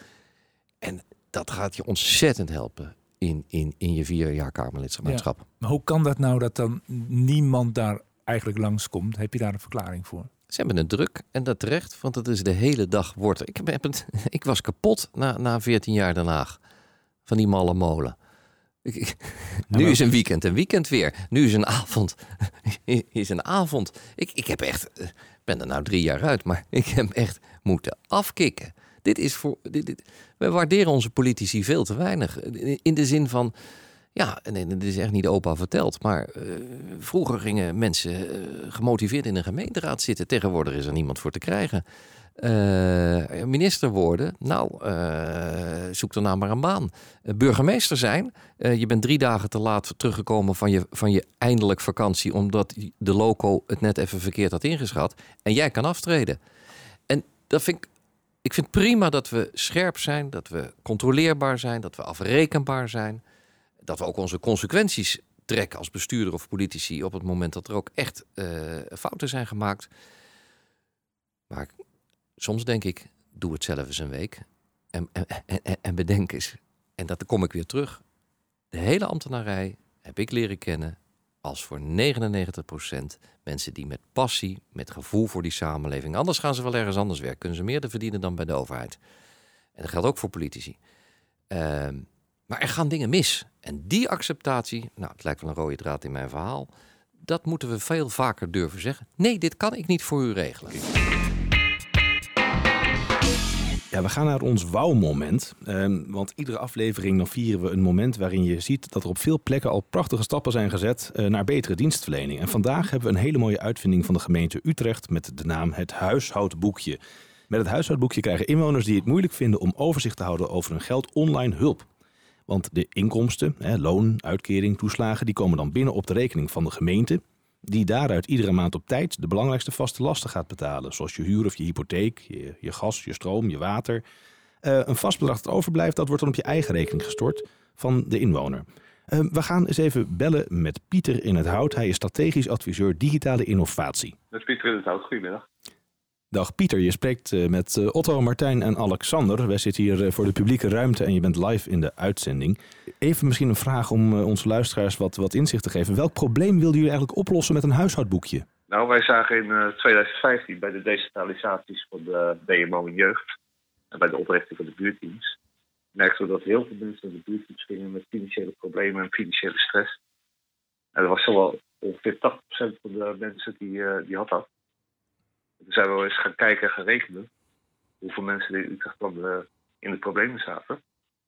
En dat gaat je ontzettend helpen in, in, in je vier jaar Kamerlidmaatschap. maar hoe kan dat nou dat dan niemand daar eigenlijk langskomt? Heb je daar een verklaring voor? Ze hebben het druk en dat terecht, want het is de hele dag wordt. Ik, heb het, ik was kapot na, na 14 jaar Den Haag van die malle molen. Ik- nu is een weekend een weekend weer. Nu is een avond is een avond. Ik, ik heb echt, eh, ben er nou drie jaar uit, maar ik heb echt moeten afkicken. Dit is voor, dit, dit, wij waarderen onze politici veel te weinig. In in de zin van, ja, nee, dit is echt niet opa verteld. Maar eh, vroeger gingen mensen eh, gemotiveerd in een gemeenteraad zitten. Tegenwoordig is er niemand voor te krijgen. Eh, minister worden, nou, zoek er nou maar een baan. Burgemeester zijn, je bent drie dagen te laat teruggekomen van je, van je eindelijk vakantie... omdat de loco het net even verkeerd had ingeschat. En jij kan aftreden. En dat vind ik ik vind prima dat we scherp zijn, dat we controleerbaar zijn, dat we afrekenbaar zijn. Dat we ook onze consequenties trekken als bestuurder of politici op het moment dat er ook echt eh, fouten zijn gemaakt. Maar soms denk ik, doe het zelf eens een week en, en, en, en bedenk eens. En dat kom ik weer terug. De hele ambtenarij heb ik leren kennen als voor 99% mensen die met passie, met gevoel voor die samenleving. Anders gaan ze wel ergens anders werken. Kunnen ze meer verdienen dan bij de overheid. En dat geldt ook voor politici. Ehm, maar er gaan dingen mis. En die acceptatie, nou, het lijkt wel een rode draad in mijn verhaal. Dat moeten we veel vaker durven zeggen. Nee, dit kan ik niet voor u regelen. Ja, we gaan naar ons wauw-moment. Ehm, want iedere aflevering dan vieren we een moment waarin je ziet dat er op veel plekken al prachtige stappen zijn gezet eh, naar betere dienstverlening. En vandaag hebben we een hele mooie uitvinding van de gemeente Utrecht met de naam het huishoudboekje. Met het huishoudboekje krijgen inwoners die het moeilijk vinden om overzicht te houden over hun geld online hulp. Want de inkomsten, hè, loon, uitkering, toeslagen, die komen dan binnen op de rekening van de gemeente. Die daaruit iedere maand op tijd de belangrijkste vaste lasten gaat betalen. Zoals je huur of je hypotheek, je, gas, je stroom, je water. Eh, een vast bedrag dat overblijft, dat wordt dan op je eigen rekening gestort van de inwoner. Eh, we gaan eens even bellen met Pieter in het Hout. Hij is strategisch adviseur digitale innovatie. Met Pieter in het Hout, goedemiddag. Dag Pieter, je spreekt eh, met eh, Otto, Martijn en Alexander. Wij zitten hier eh, voor de publieke ruimte en je bent live in de uitzending. Even misschien een vraag om onze luisteraars wat, wat inzicht te geven. Welk probleem wilden jullie eigenlijk oplossen met een huishoudboekje? Nou, wij zagen in eh, 2015 bij de decentralisaties van de DMO in jeugd en bij de oprichting van de buurteams, merkten we dat heel veel mensen in de buurteams gingen met financiële problemen en financiële stress. En er was zowel ongeveer 80% van de mensen die, die had dat. Toen zijn we wel eens gaan kijken en gaan hoeveel mensen in Utrecht dan eh, in de problemen zaten. Er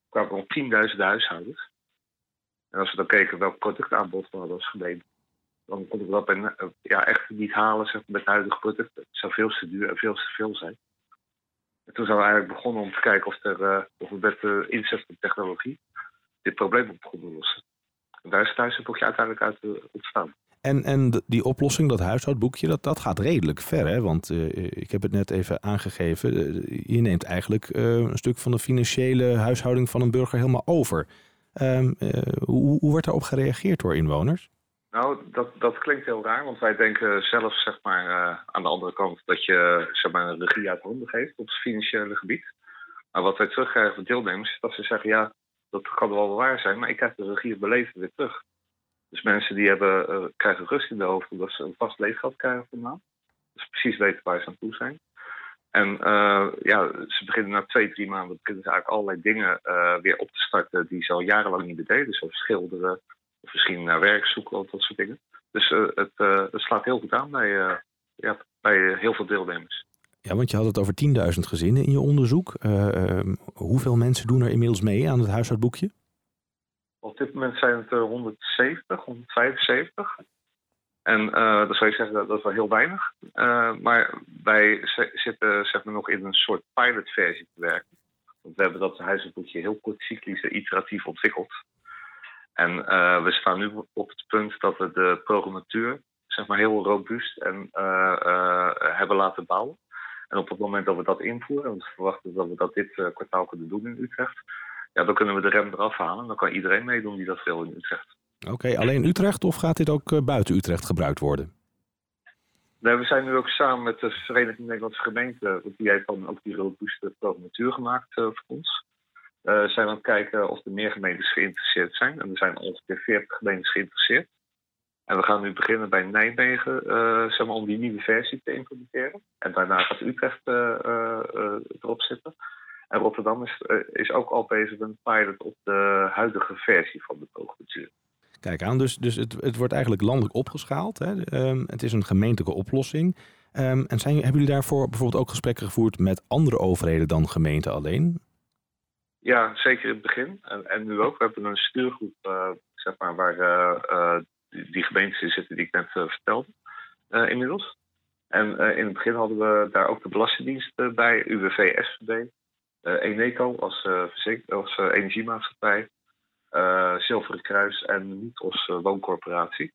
kwamen om tienduizenden huishoudens. En als we dan keken welk productaanbod we hadden als gemeente, dan konden we dat eh, ja, echt niet halen zeg, met huidige product. Het zou veel te duur en veel te veel zijn. En toen zijn we eigenlijk begonnen om te kijken of, er, eh, of we met de inzet van technologie dit probleem op konden lossen. En daar is het thuisboekje uiteindelijk uit ontstaan. En, en die oplossing, dat huishoudboekje, dat, dat gaat redelijk ver. Hè? Want eh, ik heb het net even aangegeven. eh, je neemt eigenlijk eh, een stuk van de financiële huishouding van een burger helemaal over. Eh, hoe, hoe wordt daarop gereageerd door inwoners? Nou, dat, dat klinkt heel raar, want wij denken zelf zeg maar, aan de andere kant dat je zeg maar, een regie uit handen geeft op het financiële gebied. Maar wat wij terugkrijgen van deelnemers is dat ze zeggen, ja, dat kan wel waar zijn, maar ik krijg de regie op mijn leven weer terug. Dus mensen die hebben, eh, krijgen rust in de hoofd omdat ze een vast leefgeld krijgen van de maand. Dus precies weten waar ze aan toe zijn. En eh, ja, ze beginnen na twee, drie maanden beginnen ze eigenlijk allerlei dingen eh, weer op te starten die ze al jarenlang niet deden. Zoals schilderen, of misschien naar werk zoeken of dat soort dingen. Dus het, het slaat heel goed aan bij, ja, bij heel veel deelnemers. Ja, want je had het over 10.000 gezinnen in je onderzoek. Eh, ehm, hoeveel mensen doen er inmiddels mee aan het huishoudboekje? Op dit moment zijn het er 170, 175. En eh dat zou je zeggen, dat, dat is wel heel weinig. Eh, maar wij zitten zeg maar, nog in een soort pilotversie te werken. Want we hebben dat huishoudboekje heel kort cyclisch en iteratief ontwikkeld. En eh, we staan nu op het punt dat we de programmatuur zeg maar, heel robuust en, eh, eh, hebben laten bouwen. En op het moment dat we dat invoeren, want we verwachten dat we dat dit eh, kwartaal kunnen doen in Utrecht, ja, dan kunnen we de rem eraf halen. Dan kan iedereen meedoen die dat wil in Utrecht. Oké, alleen Utrecht of gaat dit ook eh, buiten Utrecht gebruikt worden? Nee, we zijn nu ook samen met de Vereniging Nederlandse Gemeenten, want die heeft dan ook die robuuste programmatuur gemaakt eh, voor ons. Eh, zijn we aan het kijken of er meer gemeentes geïnteresseerd zijn. En er zijn ongeveer 40 gemeentes geïnteresseerd. En we gaan nu beginnen bij Nijmegen uh, zeg maar, om die nieuwe versie te implementeren. En daarna gaat Utrecht uh, uh, erop zitten. En Rotterdam is, is ook al bezig met een pilot op de huidige versie van de toogcultuur. Kijk aan, dus, dus het, het wordt eigenlijk landelijk opgeschaald. Hè? Um, het is een gemeentelijke oplossing. Um, en zijn, hebben jullie daarvoor bijvoorbeeld ook gesprekken gevoerd met andere overheden dan gemeenten alleen? Ja, zeker in het begin. En, en nu ook. We hebben een stuurgroep zeg maar, waar die gemeentes in zitten die ik net uh, vertelde inmiddels. En in het begin hadden we daar ook de Belastingdienst bij, UWV, SVB, Eneco als, als energiemaatschappij, Zilveren Kruis en Nitros Wooncorporatie.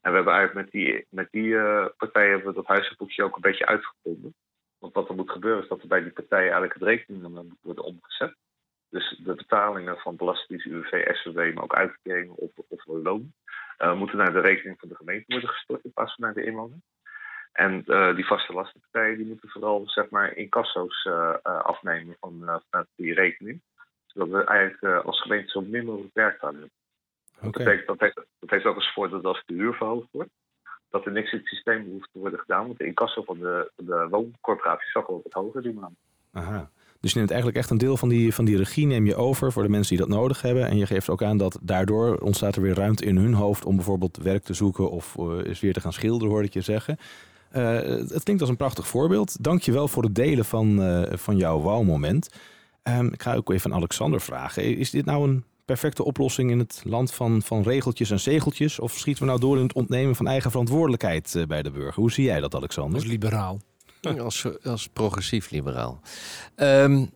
En we hebben eigenlijk met die, met die partijen hebben we dat huizenboekje ook een beetje uitgevonden. Want wat er moet gebeuren is dat er bij die partijen eigenlijk het rekeningen moet worden omgezet. Dus de betalingen van Belastingdienst, UWV, SVB, maar ook uitkeringen of, of loon, moeten naar de rekening van de gemeente worden gestort in plaats van naar de inwoner. En uh, die vaste lastenpartijen die moeten vooral zeg maar, incasso's uh, afnemen van, vanuit die rekening. Zodat we eigenlijk als gemeente zo min mogelijk werk aan hebben. Okay. Dat, heeft, dat, heeft, dat heeft ook als voordeel dat als de huur verhoogd wordt, dat er niks in het systeem hoeft te worden gedaan. Want de incasso van de, van de wooncorporatie zag al wat hoger die maand. Aha. Dus je neemt eigenlijk echt een deel van die, van die regie neem je over voor de mensen die dat nodig hebben. En je geeft ook aan dat daardoor ontstaat er weer ruimte in hun hoofd om bijvoorbeeld werk te zoeken of uh, eens weer te gaan schilderen, hoorde ik je zeggen. Uh, het klinkt als een prachtig voorbeeld. Dank je wel voor het delen van, uh, van jouw wauwmoment. Um, ik ga ook even aan Alexander vragen. Is dit nou een perfecte oplossing in het land van, van regeltjes en zegeltjes? Of schieten we nou door in het ontnemen van eigen verantwoordelijkheid bij de burger? Hoe zie jij dat, Alexander? Als liberaal. Als, als progressief liberaal. Um,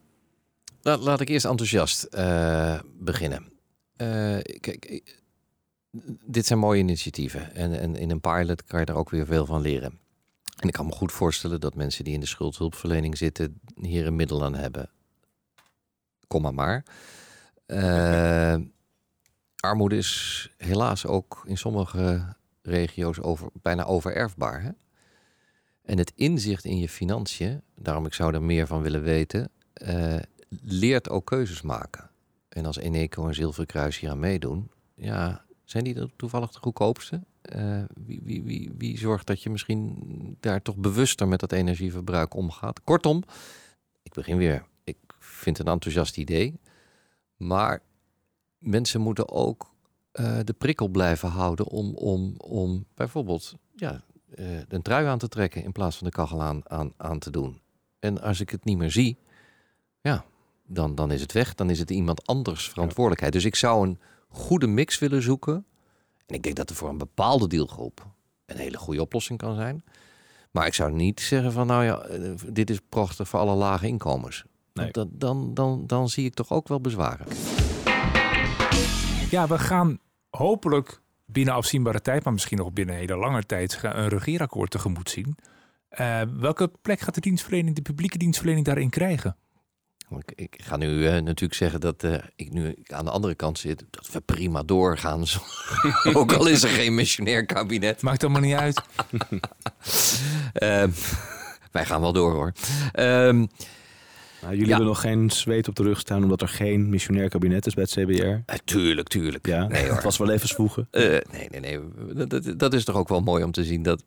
laat, laat ik eerst enthousiast uh, beginnen. Uh, kijk, dit zijn mooie initiatieven. En, en in een pilot kan je er ook weer veel van leren. En ik kan me goed voorstellen dat mensen die in de schuldhulpverlening zitten hier een middel aan hebben. Kom maar. Uh, armoede is helaas ook in sommige regio's over, bijna overerfbaar. Hè? En het inzicht in je financiën, daarom ik zou er meer van willen weten, uh, leert ook keuzes maken. En als Eneco en Zilveren Kruis hier aan meedoen, ja, zijn die toevallig de goedkoopste? Uh, wie, wie, wie, wie zorgt dat je misschien daar toch bewuster met dat energieverbruik omgaat? Kortom, ik begin weer. Ik vind het een enthousiast idee. Maar mensen moeten ook uh, de prikkel blijven houden om, om, om bijvoorbeeld ja, uh, een trui aan te trekken in plaats van de kachel aan, aan, aan te doen. En als ik het niet meer zie, ja, dan, dan is het weg. Dan is het iemand anders verantwoordelijkheid. Dus ik zou een goede mix willen zoeken. En ik denk dat er voor een bepaalde deelgroep een hele goede oplossing kan zijn. Maar ik zou niet zeggen van nou ja, eh, dit is prachtig voor alle lage inkomens. Nee. Dan, dan, dan, dan zie ik toch ook wel bezwaren. Ja, we gaan hopelijk binnen afzienbare tijd, maar misschien nog binnen een hele lange tijd, een regeerakkoord tegemoet zien. Uh, welke plek gaat de dienstverlening, de publieke dienstverlening daarin krijgen? Ik, ik ga nu uh, natuurlijk zeggen dat uh, ik nu aan de andere kant zit. Dat we prima doorgaan. Ook al is er geen missionair kabinet. Maakt allemaal niet uit. Ehm, wij gaan wel door hoor. Um, jullie ja. hebben nog geen zweet op de rug staan omdat er geen missionair kabinet is bij het CBR? Uh, tuurlijk, tuurlijk. Ja, nee, hoor. het was wel even zwoegen. nee, nee, nee. Dat, dat, is toch ook wel mooi om te zien dat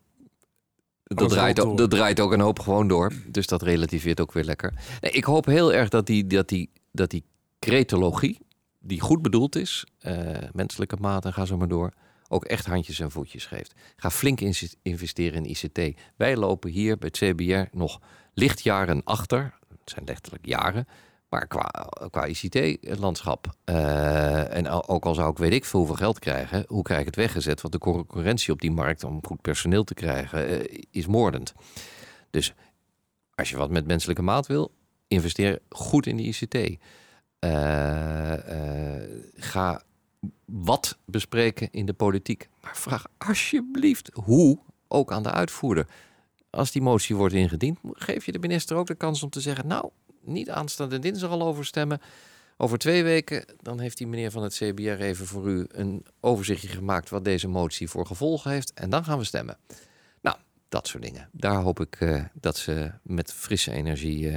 dat draait, ook, dat draait ook een hoop gewoon door. Dus dat relativeert ook weer lekker. Nee, ik hoop heel erg dat die, dat die, dat die cretologie, die goed bedoeld is, uh, menselijke maat en ga zo maar door, ook echt handjes en voetjes geeft. Ga flink investeren in ICT. Wij lopen hier bij het CBR nog lichtjaren achter. Het zijn letterlijk jaren. Maar qua, ICT-landschap, uh, en ook al zou ik weet ik veel hoeveel geld krijgen, hoe krijg ik het weggezet? Want de concurrentie op die markt om goed personeel te krijgen uh, is moordend. Dus als je wat met menselijke maat wil, investeer goed in de ICT. Uh, ga wat bespreken in de politiek. Maar vraag alsjeblieft hoe ook aan de uitvoerder. Als die motie wordt ingediend, geef je de minister ook de kans om te zeggen: Nou, niet aanstaande dinsdag al over stemmen. Over twee weken, dan heeft die meneer van het CBR even voor u een overzichtje gemaakt wat deze motie voor gevolgen heeft. En dan gaan we stemmen. Nou, dat soort dingen. Daar hoop ik uh, dat ze met frisse energie uh,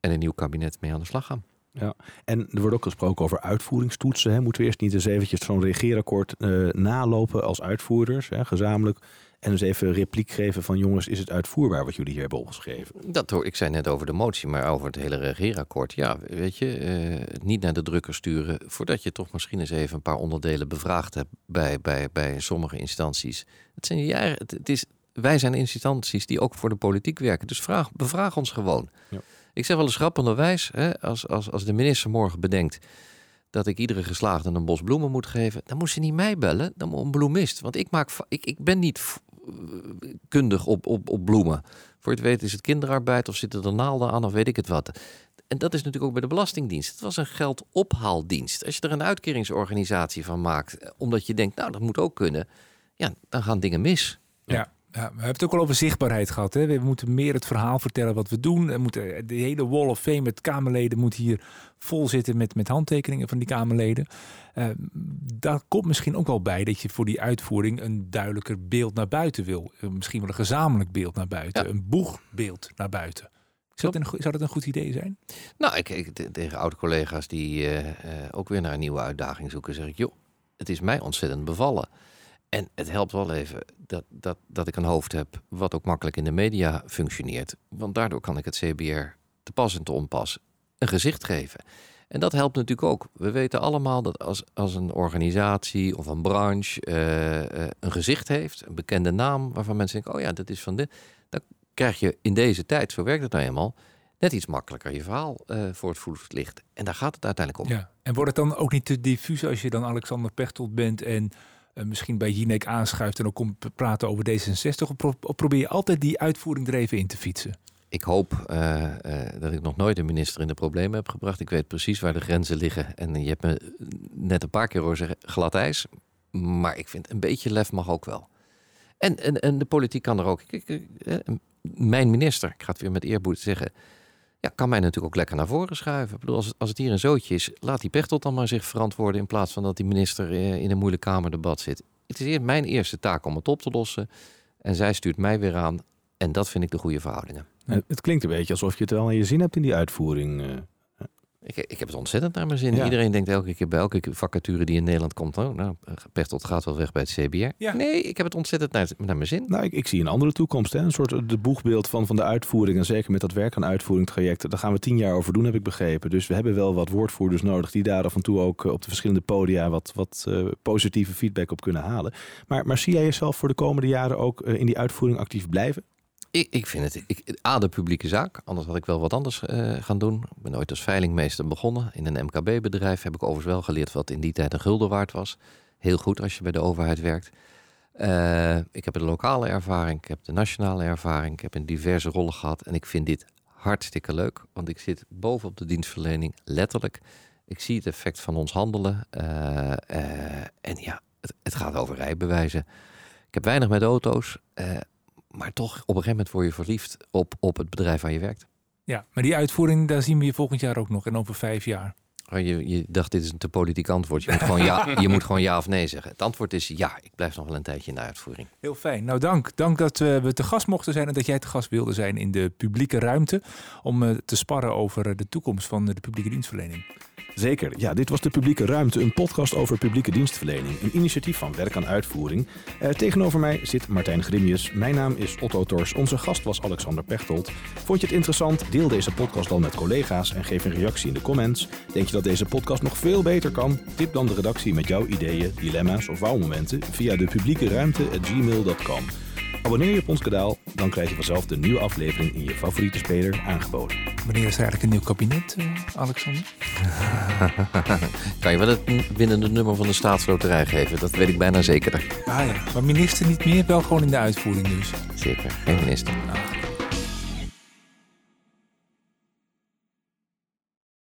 en een nieuw kabinet mee aan de slag gaan. Ja, en er wordt ook gesproken over uitvoeringstoetsen. Hè. Moeten we eerst niet eens eventjes zo'n regeerakkoord uh, nalopen als uitvoerders, hè, gezamenlijk. En eens even repliek geven van jongens, is het uitvoerbaar wat jullie hier hebben opgeschreven? Dat hoor, ik zei net over de motie, maar over het hele regeerakkoord. Ja, weet je, uh, niet naar de drukker sturen voordat je toch misschien eens even een paar onderdelen bevraagd hebt bij, bij, bij sommige instanties. Het zijn jaren, het, het is, wij zijn instanties die ook voor de politiek werken. Dus vraag, bevraag ons gewoon. Ja. Ik zeg wel eens grappenderwijs, hè, als, als, als de minister morgen bedenkt dat ik iedere geslaagde een bos bloemen moet geven, dan moet ze niet mij bellen, dan een bloemist. Want ik, maak, ik, ik ben niet kundig op, op, op bloemen. Voor het weet is het kinderarbeid of zitten er naalden aan of weet ik het wat. En dat is natuurlijk ook bij de Belastingdienst. Het was een geldophaaldienst. Als je er een uitkeringsorganisatie van maakt, omdat je denkt, nou dat moet ook kunnen, ja, dan gaan dingen mis. Ja. Ja, we hebben het ook al over zichtbaarheid gehad. Hè? We moeten meer het verhaal vertellen wat we doen. We moeten, de hele wall of fame met Kamerleden moet hier vol zitten met, met handtekeningen van die Kamerleden. Uh, daar komt misschien ook wel bij dat je voor die uitvoering een duidelijker beeld naar buiten wil. Uh, misschien wel een gezamenlijk beeld naar buiten. Een boegbeeld naar buiten. Zou dat, een, zou dat een goed idee zijn? Nou, ik, ik tegen oude collega's die uh, ook weer naar een nieuwe uitdaging zoeken, zeg ik, joh, het is mij ontzettend bevallen. En het helpt wel even dat, dat, dat ik een hoofd heb wat ook makkelijk in de media functioneert. Want daardoor kan ik het CBR te pas en te onpas een gezicht geven. En dat helpt natuurlijk ook. We weten allemaal dat als, als een organisatie of een branche uh, een gezicht heeft, een bekende naam, waarvan mensen denken, oh ja, dat is van dit, dan krijg je in deze tijd, zo werkt het nou eenmaal, net iets makkelijker je verhaal uh, voor het voetlicht. En daar gaat het uiteindelijk om. Ja. En wordt het dan ook niet te diffuus als je dan Alexander Pechtold bent en uh, misschien bij Jinek aanschuift en ook komt praten over D66? Of, pro of, probeer je altijd die uitvoering er even in te fietsen? Ik hoop uh, uh, dat ik nog nooit een minister in de problemen heb gebracht. Ik weet precies waar de grenzen liggen. En je hebt me net een paar keer horen zeggen glad ijs. Maar ik vind een beetje lef mag ook wel. En, en, en de politiek kan er ook. Mijn minister, ik ga het weer met eerboet zeggen ja, kan mij natuurlijk ook lekker naar voren schuiven. Ik bedoel, als, als het hier een zootje is, laat die Pechtold dan maar zich verantwoorden... in plaats van dat die minister eh, in een moeilijk kamerdebat zit. Het is mijn eerste taak om het op te lossen. En zij stuurt mij weer aan. En dat vind ik de goede verhoudingen. Het klinkt een beetje alsof je het wel aan je zin hebt in die uitvoering. Eh. Ik, ik heb het ontzettend naar mijn zin. Iedereen denkt elke keer bij elke vacature die in Nederland komt... Oh, nou, Pechtold gaat wel weg bij het CBR. Nee, ik heb het ontzettend naar, naar mijn zin. Nou, ik, ik, zie een andere toekomst. Hè? Een soort de boegbeeld van, van de uitvoering. En zeker met dat werk aan uitvoering trajecten. Daar gaan we tien jaar over doen, heb ik begrepen. Dus we hebben wel wat woordvoerders nodig... die daar af en toe ook eh, op de verschillende podia... wat, wat uh, positieve feedback op kunnen halen. Maar, maar zie jij jezelf voor de komende jaren ook uh, in die uitvoering actief blijven? Ik, ik vind het, ik, A, de publieke zaak. Anders had ik wel wat anders uh, gaan doen. Ik ben ooit als veilingmeester begonnen. In een MKB-bedrijf heb ik overigens wel geleerd wat in die tijd een gulden waard was. Heel goed als je bij de overheid werkt. Uh, ik heb de lokale ervaring, ik heb de nationale ervaring. Ik heb in diverse rollen gehad. En ik vind dit hartstikke leuk. Want ik zit bovenop de dienstverlening, letterlijk. Ik zie het effect van ons handelen. Uh, en ja, het, het, gaat over rijbewijzen. Ik heb weinig met auto's maar toch, op een gegeven moment word je verliefd op, op het bedrijf waar je werkt. Ja, maar die uitvoering, daar zien we je volgend jaar ook nog en over vijf jaar. Oh, je, je dacht, dit is een te politiek antwoord. Je moet, gewoon ja, je moet gewoon ja of nee zeggen. Het antwoord is ja, ik blijf nog wel een tijdje in de uitvoering. Heel fijn. Nou, dank. Dank dat uh, we te gast mochten zijn en dat jij te gast wilde zijn in de publieke ruimte. Om uh, te sparren over uh, de toekomst van de publieke dienstverlening. Zeker. Ja, dit was de Publieke Ruimte, een podcast over publieke dienstverlening. Een initiatief van Werk aan Uitvoering. Uh, tegenover mij zit Martijn Grimius. Mijn naam is Otto Tors. Onze gast was Alexander Pechtold. Vond je het interessant? Deel deze podcast dan met collega's en geef een reactie in de comments. Denk je dat deze podcast nog veel beter kan? Tip dan de redactie met jouw ideeën, dilemma's of wouwmomenten via de publieke ruimte@gmail.com. Abonneer je op ons kanaal, dan krijg je vanzelf de nieuwe aflevering in je favoriete speler aangeboden. Wanneer is er eigenlijk een nieuw kabinet, uh, Alexander? kan je wel het binnen het nummer van de staatsloterij geven? Dat weet ik bijna zeker. Ah ja, maar minister niet meer, wel gewoon in de uitvoering dus. Zeker, geen minister. Ah.